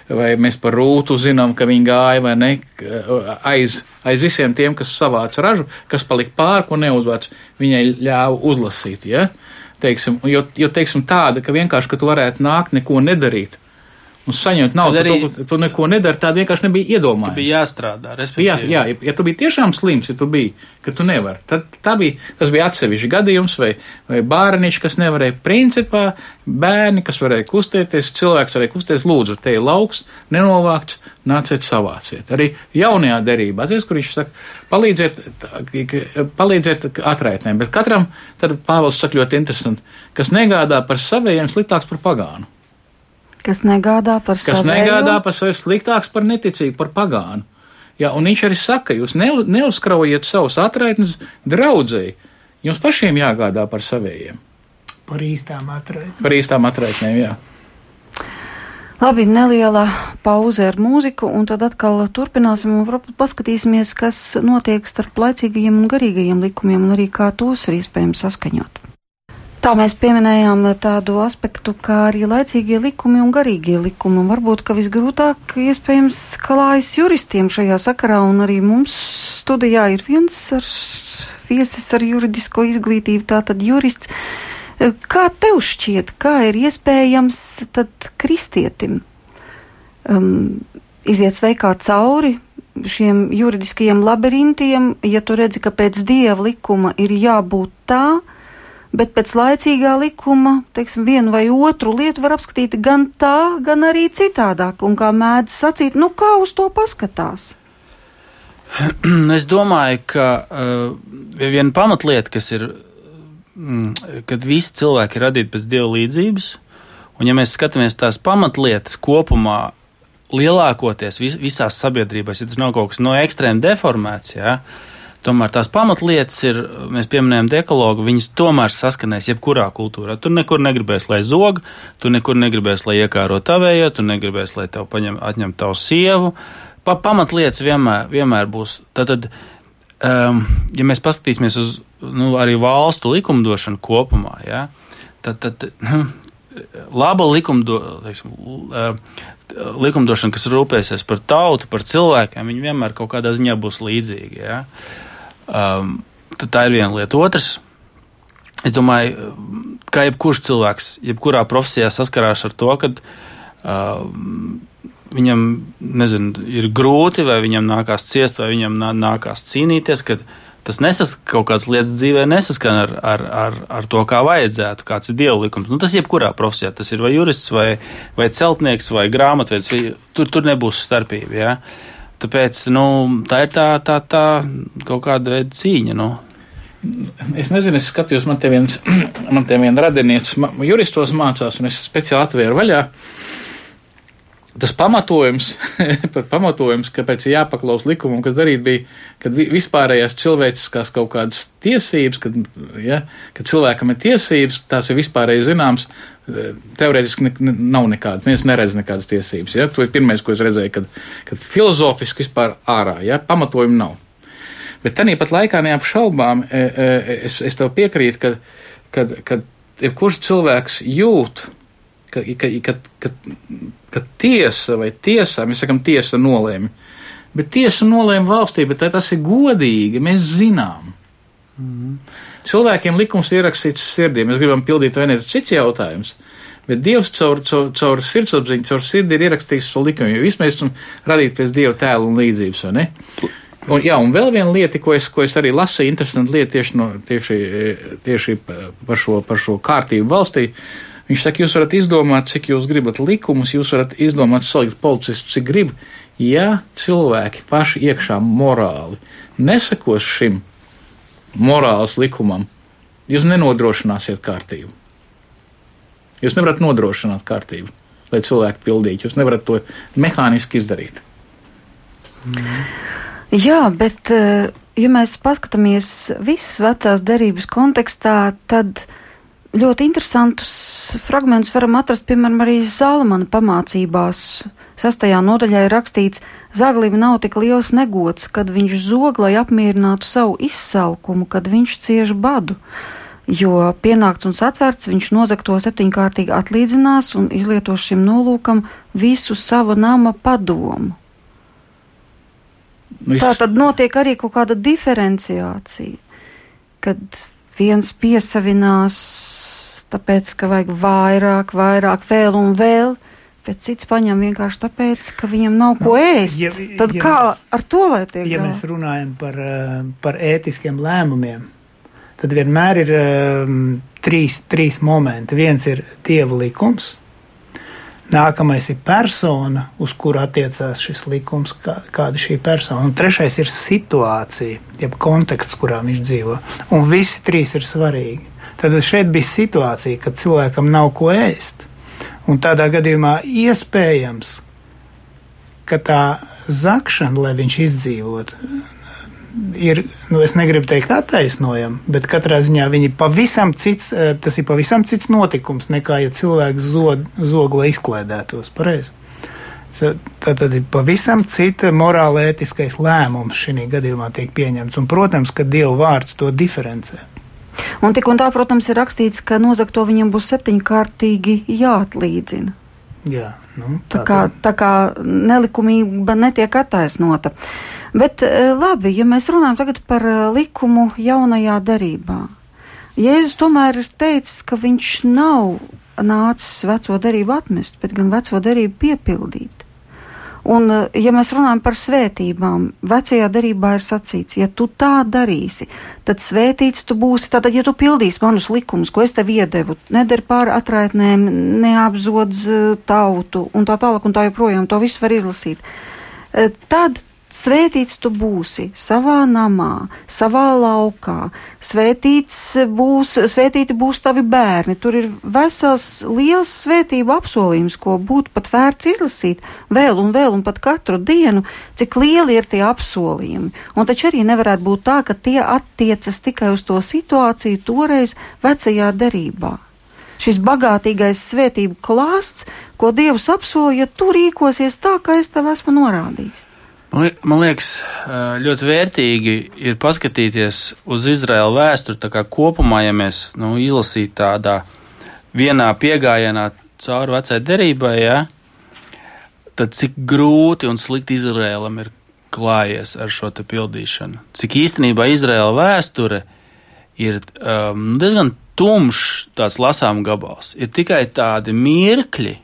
vai mēs par rūtu zinām, ka viņi gāja vai ne, aiz, aiz visiem tiem, kas savāca ražu, kas palika pāri, ko neuzvāc, viņai ļāva uzlasīt. Ja? Teiksim, jo, jo teiksim, tāda, ka vienkārši, ka tu varētu nākt, neko nedarīt un saņemt naudu, arī... arī- tu, tu neko nedari, tāda vienkārši nebija iedomājama. Bija jāstrādā. Jā, respektīvi. jā, ja, ja tu biji tiešām slims, ja tu biji, ka tu nevari, tad tā bija, tas bija atsevišķi gadījums, vai, vai bērniņš, kas nevarēja, principā bērni, kas varēja kustēties, cilvēks varēja kustēties, lūdzu, te ir lauks, nenovākts, nāciet savāciet. Arī jaunajā derībā, atceries, kur viņš saka, palīdziet, tā- palīdziet atraitnēm, bet katram, tad Pāvils saka ļoti interesanti, kas negādā par savējiem sliktāks par pagānu. Kas negādā par kas savējo. negādā par sevi sliktāks par neticību, par pagānu. Jā, un viņš arī saka, jūs ne, neuzkraujiet savus atraitnes draudzēji. Jums pašiem jāgādā par savējiem, Par īstām atraitnēm. par īstām atraitnēm. Jā. Labi, neliela pauze ar mūziku, un tad atkal turpināsim un paskatīsimies, kas notiek starp laicīgajiem un garīgajiem likumiem, un arī kā tos ir iespējams saskaņot. Tā mēs pieminējām tādu aspektu, kā arī laicīgie likumi un garīgie likumi. Varbūt, ka visgrūtāk iespējams klājas juristiem šajā sakarā, un arī mums studijā ir viens ar viesis ar juridisko izglītību, tātad jurists. Kā tev šķiet, kā ir iespējams tad kristietim um, iziet sveikā cauri šiem juridiskajiem labirintiem, ja tu redzi, ka pēc dieva likuma ir jābūt tā, bet pēc laicīgā likuma, teiksim, vienu vai otru lietu var apskatīt gan tā, gan arī citādāk, un kā mēdz sacīt, nu kā uz to paskatās? [clears throat] Es domāju, ka uh, viena pamatlieta, kas ir, mm, kad visi cilvēki ir radīti pēc dieva līdzības, un ja mēs skatāmies tās pamatlietas kopumā, lielākoties vis, visās sabiedrībās, ja tas nav kaut kas no ekstrēma deformēts, jā, tomēr tās pamatlietas ir, mēs pieminējam dekalogu, viņas tomēr saskanēs jebkurā kultūrā. Tur nekur negribēs, lai zog, tu nekur negribēs, lai iekāro tavējo, tu negribēs, lai tev paņem, atņem tavu sievu. Pa, pamatlietas vienmēr, vienmēr būs. Tad, tad um, ja mēs paskatīsimies uz nu, arī valstu likumdošanu kopumā, ja, tad, tad [clears throat] laba likumdo, teiksim, likumdošana, kas rūpēsies par tautu, par cilvēkiem, viņi vienmēr kaut kādā ziņā būs līdzīgi. Ja. Um, tā ir viena lieta. Otrs, es domāju, kā jebkurš cilvēks, jebkurā profesijā saskarās ar to, ka um, viņam nezinu, ir grūti, vai viņam nākās ciest, vai viņam nākās cīnīties, tas nesas, kaut kādas lietas dzīvē nesaskan ar, ar, ar, ar to, kā vajadzētu, kāds ir dievu likums. Nu, tas jebkurā profesijā, tas ir vai jurists, vai, vai celtnieks, vai grāmatvedis, tur, tur nebūs starpība. Ja? Tāpēc nu, tā ir tā, tā, tā kaut kāda veida cīņa. Nu. Es nezinu, es skatījos, man te viens, [clears throat] man te viena radinieks juristos mācās, un es speciāli atvēru vaļā. Uh, tas pamatojums, [laughs] pamatojums, kāpēc ir jāpaklaus likumam, kas darīt bija, kad vispārējās cilvēciskās kaut kādas tiesības, kad, ja, kad cilvēkam ir tiesības, tās ir vispārēji zināms, teorētiski ne, nav nekādas, neviens neredz nekādas tiesības. Ja? To ir pirmais, ko es redzēju, kad, kad filozofiski vispār ārā, ja? pamatojumu nav. Bet tāpat laikā neapšaubām e, e, es, es tev piekrītu, ka, kad, kad jebkurš cilvēks jūt, ka, ka, ka, ka, ka tiesa vai tiesā, mēs sakam, tiesa nolēma, bet tiesa nolēma valstī, bet tas ir godīgi, mēs zinām. Mm. Cilvēkiem likums ierakstīts sirdī, mēs gribam pildīt vai ne, tas cits jautājums. Bet Dievs caur, caur, caur sirdsapziņu, caur sirdi ir ierakstījis šo likumu, jo viss mēs esam radīti pēc Dieva tēla un līdzības, vai ne? Un, jā, un vēl viena lieta, ko es, ko es arī lasīju, interesanta lieta tieši, no, tieši, tieši par, šo, par šo kārtību valstī. Viņš saka, jūs varat izdomāt, cik jūs gribat likumus, jūs varat izdomāt, salikt policistu, cik grib. Ja cilvēki paši iekšā morāli nesakos šim morāles likumam, jūs nenodrošināsiet kārtību. Jūs nevarat nodrošināt kārtību, lai cilvēki pildītu. Jūs nevarat to mehāniski izdarīt. Jā, bet, eh, ja mēs paskatāmies visas vecās derības kontekstā, tad ļoti interesantus fragmentus varam atrast, piemēram, arī Zālamana pamācībās. Sastajā nodaļā ir rakstīts, Zaglim nav tik liels negods, kad viņš zog, lai apmierinātu savu izsalkumu, kad viņš cieš badu. Jo pienākts un satvērts, viņš nozagto septiņkārtīgi atlīdzinās un izlietos šim nolūkam visu savu nama padomu. Viss. Tā tad notiek arī kaut kāda diferenciācija, kad viens piesavinās tāpēc, ka vajag vairāk, vairāk, vēl un vēl, bet cits paņem vienkārši tāpēc, ka viņam nav ko nu, ēst. Ja, Tad ja kā mēs, ar to lai tiek? Ja galā? mēs runājam par, eh, par ētiskiem lēmumiem, tad vienmēr ir um, trīs, trīs momenti. Viens ir dieva likums, Nākamais ir persona, uz kuru attiecās šis likums, kā, kāda šī persona. Un trešais ir situācija, jeb konteksts, kurā viņš dzīvo. Un visi trīs ir svarīgi. Tad šeit bija situācija, kad cilvēkam nav ko ēst. Un tādā gadījumā iespējams, ka tā zakšana, lai viņš izdzīvotu, ir, nu, es negribu teikt attaisnojama, bet katrā ziņā viņi pavisam cits, eh, tas ir pavisam cits notikums nekā, ja cilvēks zog, zog lai izklēdētos. Pareizi. Tā tad ir pavisam cita morāla ētiskais lēmums šī gadījumā tiek pieņemts. Un, protams, ka Dieva vārds to diferencē. Un tik un tā, protams, ir rakstīts, ka nozagto viņam būs septiņkārtīgi jāatlīdzina. Jā, nu, tā, tā, kā, tā kā nelikumība netiek attaisnota. Bet e, labi, ja mēs runājam tagad par e, likumu jaunajā derībā. Jēzus tomēr ir teicis, ka viņš nav nācis veco derību atmest, bet gan veco derību piepildīt. Un, eh, ja mēs runājam par svētībām, vecajā derībā ir sacīts, ja tu tā darīsi, tad svētīts tu būsi. Tātad, ja tu pildīsi manus likumus, ko es tev iedevu, nedari pāri atraitnēm, neapzodz eh, tautu un tā tālāk un tā joprojām, to visu var izlasīt. Eh, tad Svētīts tu būsi savā namā, savā laukā, svētīts būs, svētīti būs tavi bērni. Tur ir vesels liels svētību apsolījums, ko būtu pat vērts izlasīt vēl un vēl un pat katru dienu, cik lieli ir tie apsolījumi. Un taču arī nevarētu būt tā, ka tie attiecas tikai uz to situāciju toreiz vecajā derībā. Šis bagātīgais svētību klāsts, ko Dievs apsolīja, ja tu rīkosies tā, kā es tev esmu norādījis. Man liekas, ļoti vērtīgi ir paskatīties uz Izraēlu vēsturi kopumā, ja mēs nu, izlasītu tādā vienā piegājienā cauri vecai derībai, ja, tad cik grūti un slikti Izraēlam ir klājies ar šo pildīšanu. Cik īstenībā Izraēla vēsture ir um, diezgan tumšs tāds lasām gabals. Ir tikai tādi mirkļi,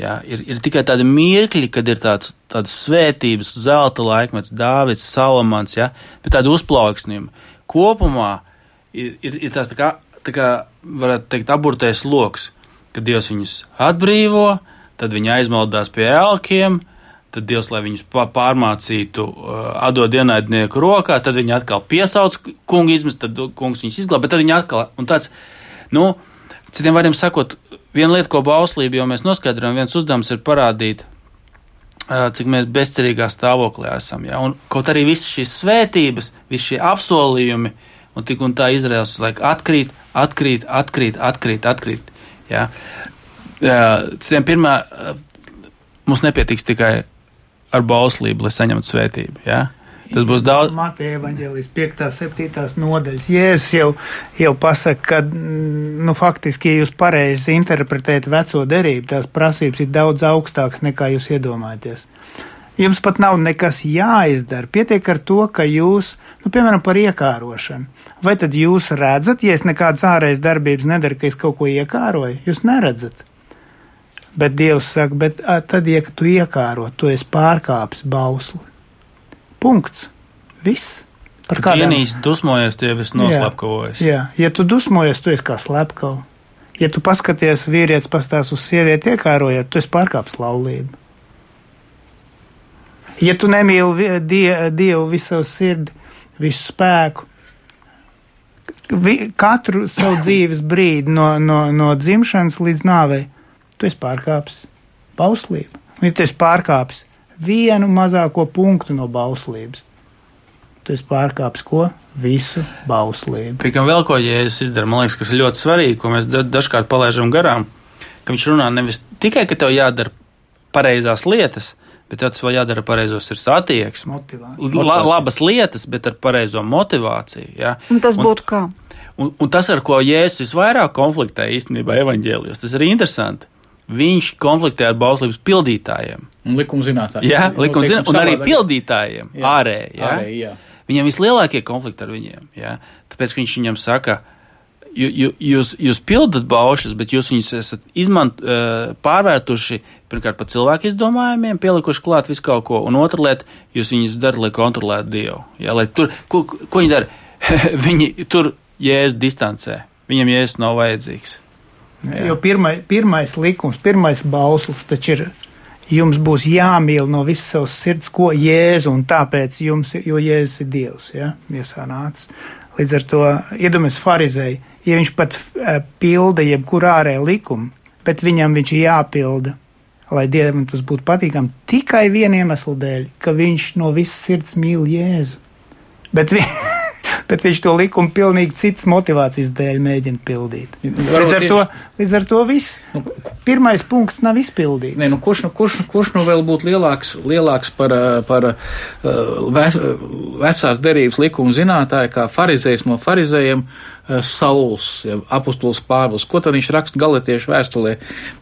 Jā, ir, ir tikai tādi mirkļi, kad ir tāds, tāds svētības, zelta laikmets, Dāvids, Salamans, ja, bet tādi uzplauksnījumi. Kopumā ir, ir, ir tāds tā kā, tā kā, varētu teikt, aburtais loks, kad Dievs viņus atbrīvo, tad viņi aizmaldās pie elkiem, tad Dievs, lai viņus pārmācītu, uh, atdod ienaidnieku rokā, tad viņi atkal piesauc kungu izmest, tad kungs viņus izglāb, bet tad viņi atkal, un tāds, nu, citiem vārdiem sakot, viena lieta, ko bauslība jau mēs noskaidrojam, viens uzdevums ir parādīt, cik mēs bezcerīgā stāvoklī esam. Ja? Un kaut arī visas šīs svētības, visi šie apsolījumi, un tik un tā Izraels uz laiku atkrīt, atkrīt, atkrīt, atkrīt, atkrīt. Ja? Citiem pirmā, mums nepietiks tikai ar bauslību, lai saņemtu svētību. Ja? Tas būs daudz. Mateja evaņģēlijas 5. 7. nodaļas. Jēzus jau, jau pasaka, ka, mm, nu, faktiski, ja jūs pareizi interpretējat veco derību, tās prasības ir daudz augstākas nekā jūs iedomājaties. Jums pat nav nekas jāizdara. Pietiek ar to, ka jūs, nu, piemēram, par iekārošanu. Vai tad jūs redzat, ja es nekādas ārējas darbības nedaru, ka es kaut ko iekāroju? Jūs neredzat. Bet Dievs saka, bet tad, ja tu iekāro, tu esi pārkāpis bausli. Punkts. Viss. Par kādiem īstenībā dusmojies, tu jau esi noslapkavojies. Jā, jā, ja tu dusmojies, tu esi kā slepkava. Ja tu paskaties, vīrietis pastāv uz sievieti iekārojot, tu esi pārkāpis laulību. Ja tu nemīli die, Dievu visu sirdi, visu spēku, vi, katru savu [coughs] dzīves brīdi no, no, no dzimšanas līdz nāvei, tu esi pārkāpis bauslību. Ja tu esi pārkāpis vienu mazāko punktu no bauslības. Tu esi pārkāpis ko? Visu bauslību. Tikam vēl ko Jēzus izdara, man liekas, kas ir ļoti svarīgi, ko mēs dažkārt palaižam garām, ka viņš runā nevis tikai, ka tev jādara pareizās lietas, bet tev tas vēl jādara pareizos ir attieksme. La, labas lietas, bet ar pareizo motivāciju. Ja? Un tas būtu kā? Un, un tas, ar ko Jēzus visvairāk konfliktē īstenībā evaņģēlijos, tas ir interesanti. Viņš konfliktē ar bauslības pildītājiem. Likuma zinātājiem. Jā, likuma zinātājiem. Un arī pildītājiem jā. ārēji. Jā. Ārēji, jā. Viņam vislielākie konflikti ar viņiem. Jā. Tāpēc viņš viņam saka, jūs, jūs pildat baušļus, bet jūs viņus esat izmant, pārvērtuši pirmkārt par cilvēku izdomājumiem, pielikuši klāt visu kaut ko, un otra lieta, jūs viņus darat, lai kontrolētu Dievu. Jā, lai tur, ko, ko viņi dara? [laughs] viņi tur jēzus distancē. Viņam jēzus nav vajadzīgs. Jā. Jo pirmai, pirmais likums, pirmais bauslis taču ir jums būs jāmīl no visas savas sirds, ko Jēzu, un tāpēc jums, jo Jēzus ir Dievs, ja, miesā nācis. Līdz ar to iedomājas farizēji, ja viņš pat uh, pilda jebkur ārēju likumu, bet viņam viņš jāpilda, lai Dievam tas būtu patīkami tikai vieniem iemeslu dēļ, ka viņš no visas sirds mīl Jēzu. Bet vi [laughs] bet viņš to likumu pilnīgi citas motivācijas dēļ mēģina pildīt. Līdz ar, to, līdz ar to viss. Nu, pirmais punkts nav izpildīts. Nē, nu, kurš, nu, kurš, kurš nu vēl būtu lielāks, lielāks par, par uh, vecās derības likumu zinātāju kā farizējs no farizējiem? Uh, Sauls, ja, apustulis Pāvils, ko tad viņš raksta galotiešu vēstulē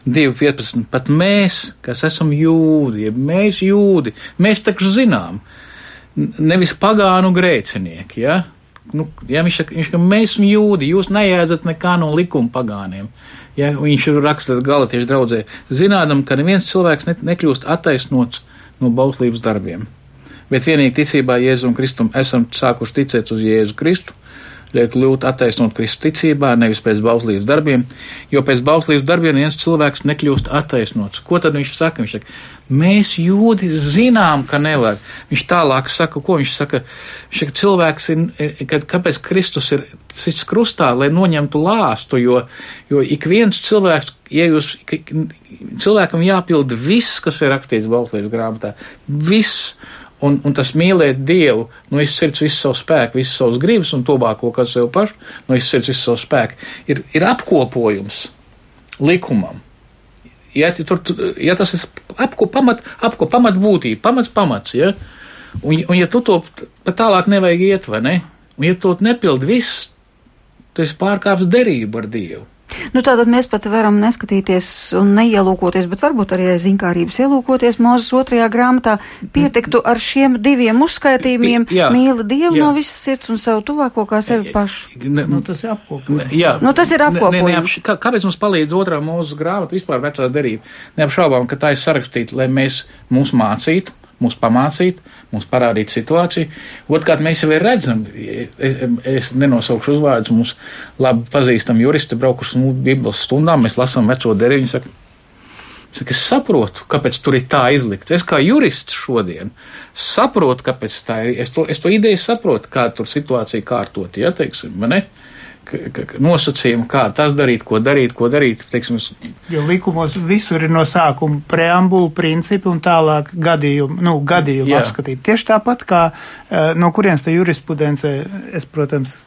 2.15. Pat mēs, kas esam jūdi, ja mēs jūdi, mēs taču zinām, nevis pagānu grēcinieki, ja? Nu, ja viņš saka, viņš, ka mēs esam jūdi, jūs neēdzat nekā no likuma pagāniem. Ja, viņš raksta galotiešu draudzē, zinādam, ka neviens cilvēks ne, nekļūst attaisnots no bauslības darbiem. Bet vienīgi ticībā Jēzum Kristum esam sākuši ticēt uz Jēzu Kristu, liek kļūt attaisnot kristicībā, nevis pēc bauslības darbiem, jo pēc bauslības darbiem viens cilvēks nekļūst attaisnots. Ko tad viņš saka? Viņš saka, mēs jūdi zinām, ka nevar. Viņš tālāk saka, ko viņš saka, viņš saka cilvēks ir, kad, kāpēc Kristus ir cits krustā, lai noņemtu lāstu, jo, jo ik viens cilvēks, ja jūs, cilvēkam jāpild viss, kas ir rakstīts bauslības grāmatā, viss, Un, un tas mīlēt Dievu no visas sirds, visu savu spēku, visas savas gribas un tuvāko, kas sev pašu, no visas sirds, visu savu spēku, ir, ir apkopojums likumam. Ja, tur, ja tas ir apko, pamat, apko, pamat būtība, pamats pamats, ja? un, un ja tu to pat tālāk nevajag iet, vai ne? Un ja to nepildi viss, tu esi pārkāpis derību ar Dievu. Nu, tātad mēs pat varam neskatīties un neielūkoties, bet varbūt arī zinkārības ielūkoties Mūzes otrajā grāmatā. Pietiktu ar šiem diviem uzskaitījumiem - mīli Dievu jā. no visas sirds un savu tuvāko kā sevi pašu. Ne, nu, tas ir apkopojums. Jā, nu, tas ir apkopojums. Kā, kāpēc mums palīdz otrā Mūzes grāmata vispār vecā derība? Neapšaubām, ka tā ir sarakstīta, lai mēs mūs mācītu mūs pamācīt, mums parādīt situāciju. Otrkārt, mēs jau redzam, es nenosaukšu uzvārdus, mums labi pazīstam juristi, braukuši uz Bībeles stundām, mēs lasām veco derību. Saka, saka, es saprotu, kāpēc tur ir tā izlikts. Es kā jurists šodien saprotu, kāpēc tā ir. Es to, es to ideju saprotu, kā tur situācija kārtot, ja teiksim, ne? Nosacījumi, kā tas darīt, ko darīt, ko darīt. Teiksim, jo likumos visur ir no sākuma preambulu principi un tālāk gadījumu, nu, gadījumu Jā. apskatīt. Tieši tāpat kā eh, no kurienes tā jurisprudence, es, protams,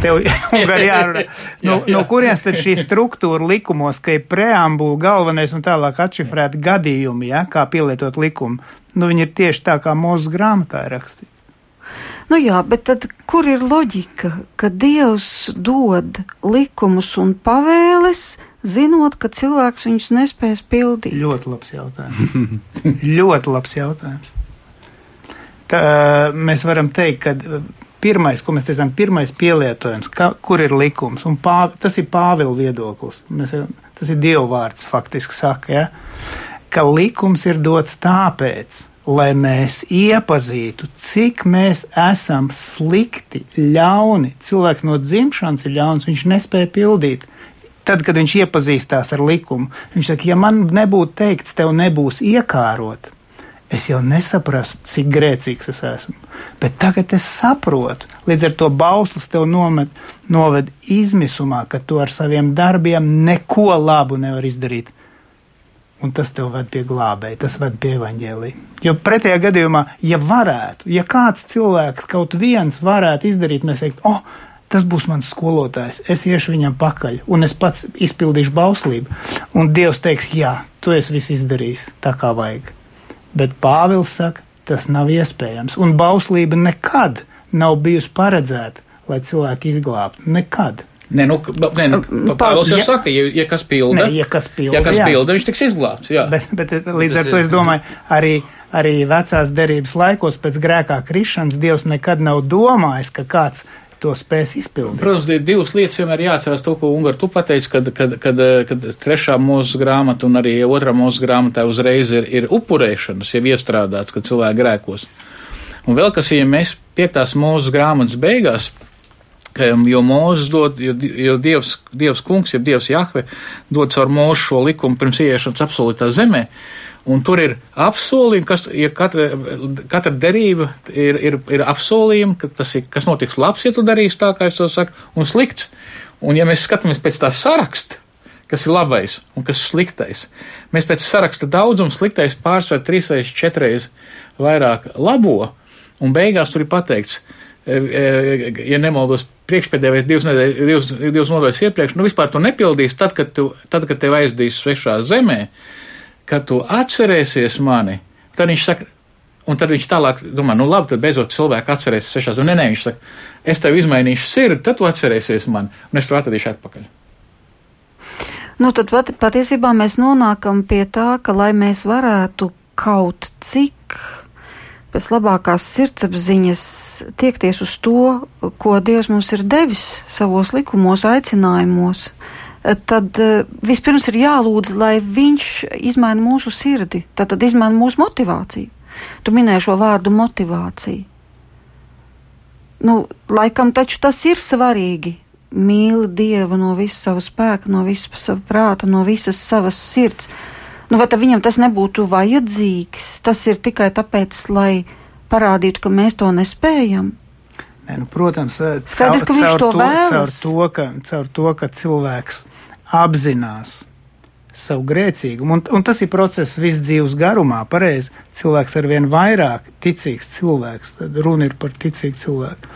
Tev [laughs] jārunā. No, no kurienes tad šī struktūra likumos, ka ir preambula, galvenais un tālāk atšifrēti gadījumi, ja, kā pielietot likumu? Nu, viņi ir tieši tā, kā mūsu grāmatā ir rakstīts. Nu jā, bet tad kur ir loģika, ka Dievs dod likumus un pavēles, zinot, ka cilvēks viņus nespēs pildīt? Ļoti labs jautājums. [laughs] ļoti labs jautājums. Tā, mēs varam teikt, ka pirmais, ko mēs teicām, pirmais pielietojums, ka, kur ir likums, un pāv, tas ir Pāvila viedoklis. Mēs, tas ir Dieva vārds, faktiski saka, ja? ka likums ir dots tāpēc, lai mēs iepazītu, cik mēs esam slikti, ļauni. Cilvēks no dzimšanas ir ļauns, viņš nespēja pildīt. Tad, kad viņš iepazīstās ar likumu, viņš saka, ja man nebūtu teikts, tev nebūs iekārot, es jau nesaprastu, cik grēcīgs es esmu. Bet tagad es saprotu, līdz ar to bauslis tev nomet, noved izmisumā, ka tu ar saviem darbiem neko labu nevar izdarīt un tas tev ved pie glābēja, tas ved pie evaņģēlī. Jo pretējā gadījumā, ja varētu, ja kāds cilvēks kaut viens varētu izdarīt, mēs teikt, oh, tas būs mans skolotājs, es iešu viņam pakaļ, un es pats izpildīšu bauslību, un Dievs teiks, jā, tu esi viss izdarījis tā kā vajag. Bet Pāvils saka, tas nav iespējams, un bauslība nekad nav bijusi paredzēta, lai cilvēki izglābtu. Nekad. Nē, nu, nē, nu, Pāvils jau ja, saka, ja, ja kas pilda, ne, ja kas pilda, ja kas pilda viņš tiks izglābts. Jā. Bet, bet līdz ar to es domāju, arī, arī vecās derības laikos pēc grēkā krišanas Dievs nekad nav domājis, ka kāds to spēs izpildīt. Protams, ir divas lietas, vienmēr jāatcerās to, ko Ungar tu pateici, kad, kad, kad, kad trešā mūzes grāmata un arī otrā mūzes grāmatā uzreiz ir, ir upurēšanas, jau iestrādāts, kad cilvēki grēkos. Un vēl kas, ja mēs piektās mūzes grāmatas beigās Jo mūzis dod, jo, jo Dievs, Dievs kungs, ja Dievs Jahve dod caur mūzu šo likumu pirms ieiešanas absolūtā zemē, un tur ir apsolījumi, kas, ja katra, katra derība ir, ir, ir apsolījumi, ka tas ir, kas notiks labs, ja tu darīsi tā, kā es to saku, un slikts. Un ja mēs skatāmies pēc tā saraksta, kas ir labais un kas ir sliktais, mēs pēc saraksta daudzuma sliktais pārsver trīsreiz, četreiz vairāk labo, un beigās tur ir pateikts, e, ja nemaldos, priekšpēdējā vai divas, nedēļas, divas, divas nodaļas iepriekš, nu vispār tu nepildīsi tad, kad, tu, tad, kad tev aizdīs svešā zemē, kad tu atcerēsies mani, tad viņš saka, un tad viņš tālāk domā, nu labi, tad beidzot cilvēku atcerēsies svešā zemē. Nē, nē, viņš saka, es tev izmainīšu sirdi, tad tu atcerēsies mani, un es tev atradīšu atpakaļ. Nu, tad pat, patiesībā mēs nonākam pie tā, ka, lai mēs varētu kaut cik pēc labākās sirdsapziņas tiekties uz to, ko Dievs mums ir devis savos likumos, aicinājumos, tad eh, vispirms ir jālūdz, lai Viņš izmaina mūsu sirdi, tad izmaina mūsu motivāciju. Tu minēji šo vārdu motivācija. nu, laikam taču tas ir svarīgi. Mīli Dievu no visas savas spēka, no visas sava prāta, no visas savas sirds. Nu, vai viņam tas nebūtu vajadzīgs? Tas ir tikai tāpēc, lai parādītu, ka mēs to nespējam. Nē, nu, protams, Skaidrs, caur, ka viņš caur to to, vēlas. caur to, ka, caur to, ka cilvēks apzinās savu grēcīgumu, un, un tas ir process viss dzīves garumā, pareizi. Cilvēks ar vien vairāk ticīgs cilvēks, tad runa ir par ticīgu cilvēku.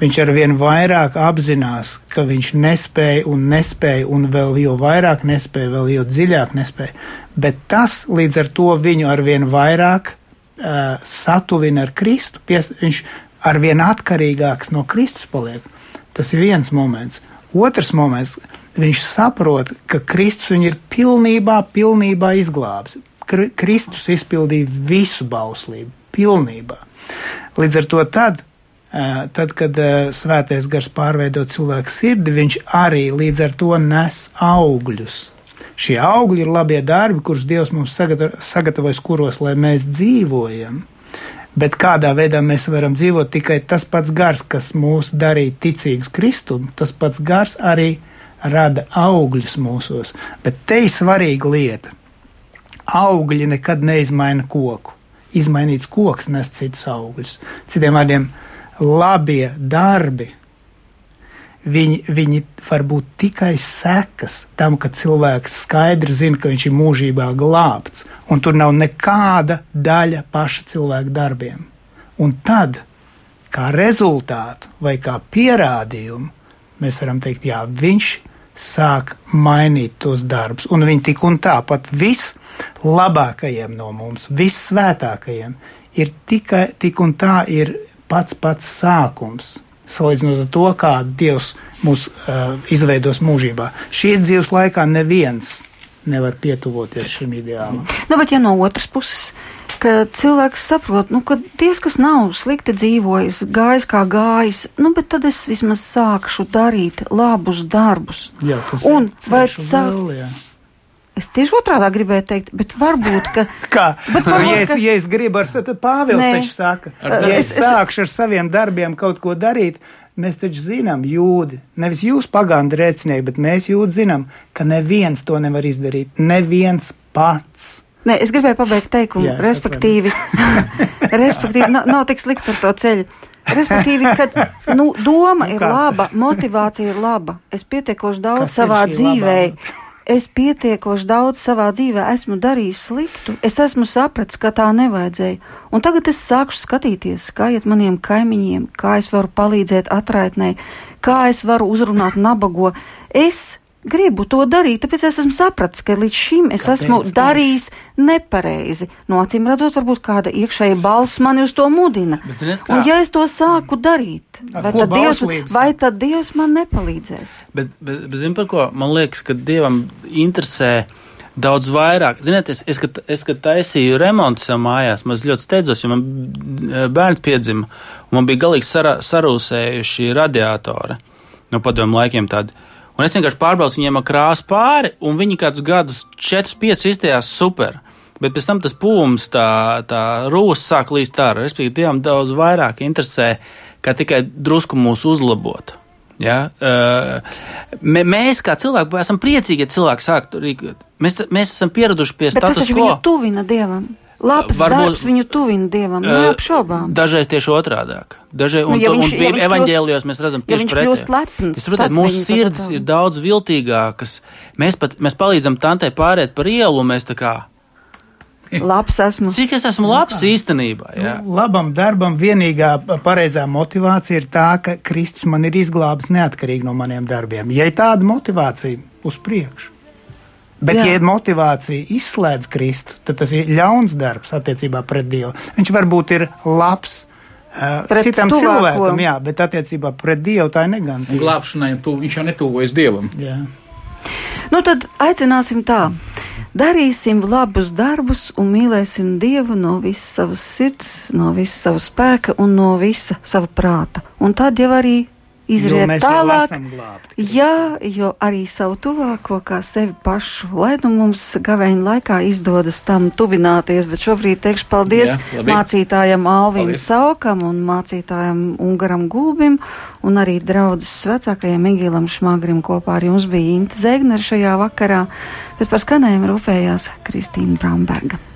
Viņš ar vien vairāk apzinās, ka viņš nespēja un nespēja, un vēl jo vairāk nespēja, vēl jo dziļāk nespēja. Bet tas līdz ar to viņu ar vien vairāk uh, satuvina ar Kristu. Pies, viņš ar vien atkarīgāks no Kristus paliek. Tas ir viens moments. Otrs moments, viņš saprot, ka Kristus viņu ir pilnībā, pilnībā izglābis. Kr Kristus izpildīja visu bauslību, pilnībā. Līdz ar to tad, tad kad svētais gars pārveido cilvēku sirdi, viņš arī līdz ar to nes augļus. Šie augļi ir labie darbi, kurus Dievs mums sagata sagatavojas, kuros lai mēs dzīvojam. Bet kādā veidā mēs varam dzīvot tikai tas pats gars, kas mūs darīja ticīgus Kristum, tas pats gars arī rada augļus mūsos. Bet te ir svarīga lieta. Augļi nekad neizmaina koku. Izmainīts koks nes citus augļus. Citiem vārdiem, labie darbi, viņi, viņi var būt tikai sekas tam, ka cilvēks skaidri zina, ka viņš ir mūžībā glābts, un tur nav nekāda daļa paša cilvēka darbiem. Un tad, kā rezultātu vai kā pierādījumu, mēs varam teikt, jā, viņš sāk mainīt tos darbus, un viņi tik un tā pat vislabākajiem no mums, vissvētākajiem, ir tikai tik un tā ir pats pats sākums salīdzinot ar to, kā Dievs mūs uh, izveidos mūžībā. Šīs dzīves laikā neviens nevar pietuvoties šim ideālam. Nu, bet ja no otras puses, ka cilvēks saprot, nu, ka Dievs, kas nav slikti dzīvojis, gājis kā gājis, nu, bet tad es vismaz sākšu darīt labus darbus. Jā, tas Un ir ceļš. Es tieši otrādā gribēju teikt, bet varbūt, ka. [laughs] Kā? Bet varbūt, ja, es, ka- ja es gribu ar Nē. taču saka, ja es Es- sākšu ar saviem darbiem kaut ko darīt, mēs taču zinām, jūdi, nevis jūs pagānu rēcinieki, bet mēs jūdi zinām, ka neviens to nevar izdarīt, neviens pats. Nē, es gribēju pabeigt teikumu, Jā, es respektīvi, [laughs] respektīvi nav, nav tik slikti ar to ceļu. Respektīvi, ka nu, doma Nu ir laba, motivācija ir laba. Es pietiekoši daudz Kas savā dzīvē. labā Es pietiekoši daudz savā dzīvē esmu darījis sliktu. Es esmu sapratis, ka tā nevajadzēja. Un tagad es sākšu skatīties, kā iet maniem kaimiņiem, kā es varu palīdzēt atraitnei, kā es varu uzrunāt nabago. Es gribu to darīt, tāpēc es esmu sapratis, ka līdz šim es Kāpēc esmu tieši? darījis nepareizi. No acīm redzot, varbūt kāda iekšēja balss mani uz to mudina. Bet ziniet kā? Un ja es to sāku darīt, Ar vai tad, Dievs, bauslības? vai tad Dievs man nepalīdzēs? Bet, bet, bet zinu, par ko man liekas, ka Dievam interesē daudz vairāk. Ziniet, es, es, kad, es kad taisīju remontu savā mājās, man ļoti steidzos, jo man eh, bērns piedzima, un man bija galīgi sara, sarūsējuši radiatori no padomu laikiem tādi. Un es vienkārši pārbraucu viņiem ar krāsu pāri, un viņi kādus gadus, 4-5 izstājās super. Bet pēc tam tas pūms, tā, tā rūsa sāk līst ārā. Respektīvi, Dievam daudz vairāk interesē, kā tikai drusku mūs uzlabot. Ja? Mē, mēs, kā cilvēki, esam priecīgi, ja cilvēki sāk to rīkot. Mēs, mēs esam pieraduši pie tas status quo. viņu tuvina Dievam. Labs Varbūt- darbs viņu tuvina Dievam, neapšaubām. Dažreiz tieši otrādāk. Dažreiz, Nu, un, ja nu, viņš- un ja ja evaņģēlijos mēs redzam ja tieši viņš pretēji. kļūst lepns, Es saprotu, mūsu tagad- ir daudz viltīgākas. Mēs pat mēs palīdzam tantei pāriet par ielu, un mēs tā kā, Labs esmu. cik es esmu labs īstenībā. Jā. Nu, labam darbam vienīgā pareizā motivācija ir tā, ka Kristus man ir izglābis neatkarīgi no maniem darbiem. Ja ir tāda motivācija, uz priekšu. Bet, Jā. Ja motivācija izslēdz Kristu, tad tas ir ļauns darbs attiecībā pret Dievu. Viņš varbūt ir labs uh, Pret citam tuvāko. cilvēkam, jā, bet attiecībā pret Dievu tā ir negantība. glābšanai tu, viņš jau netuvojas dievam. Jā. Nu tad aicināsim tā. Darīsim labus darbus un mīlēsim Dievu no visas savas sirds, no visas savas spēka un no visa sava prāta. Un tad jau arī izriet tālāk. Glābti, Jā, jo arī savu tuvāko, kā sevi pašu, lai nu mums gaveņa laikā izdodas tam tuvināties, bet šobrīd teikšu paldies Jā, labi. mācītājam Alvim Paldies. Saukam un mācītājam Ungaram Gulbim un arī draudzes vecākajam Migīlam Šmagrim kopā ar jums bija Inta Zegner šajā vakarā, bet par skanējumu rūpējās Kristīna Bramberga.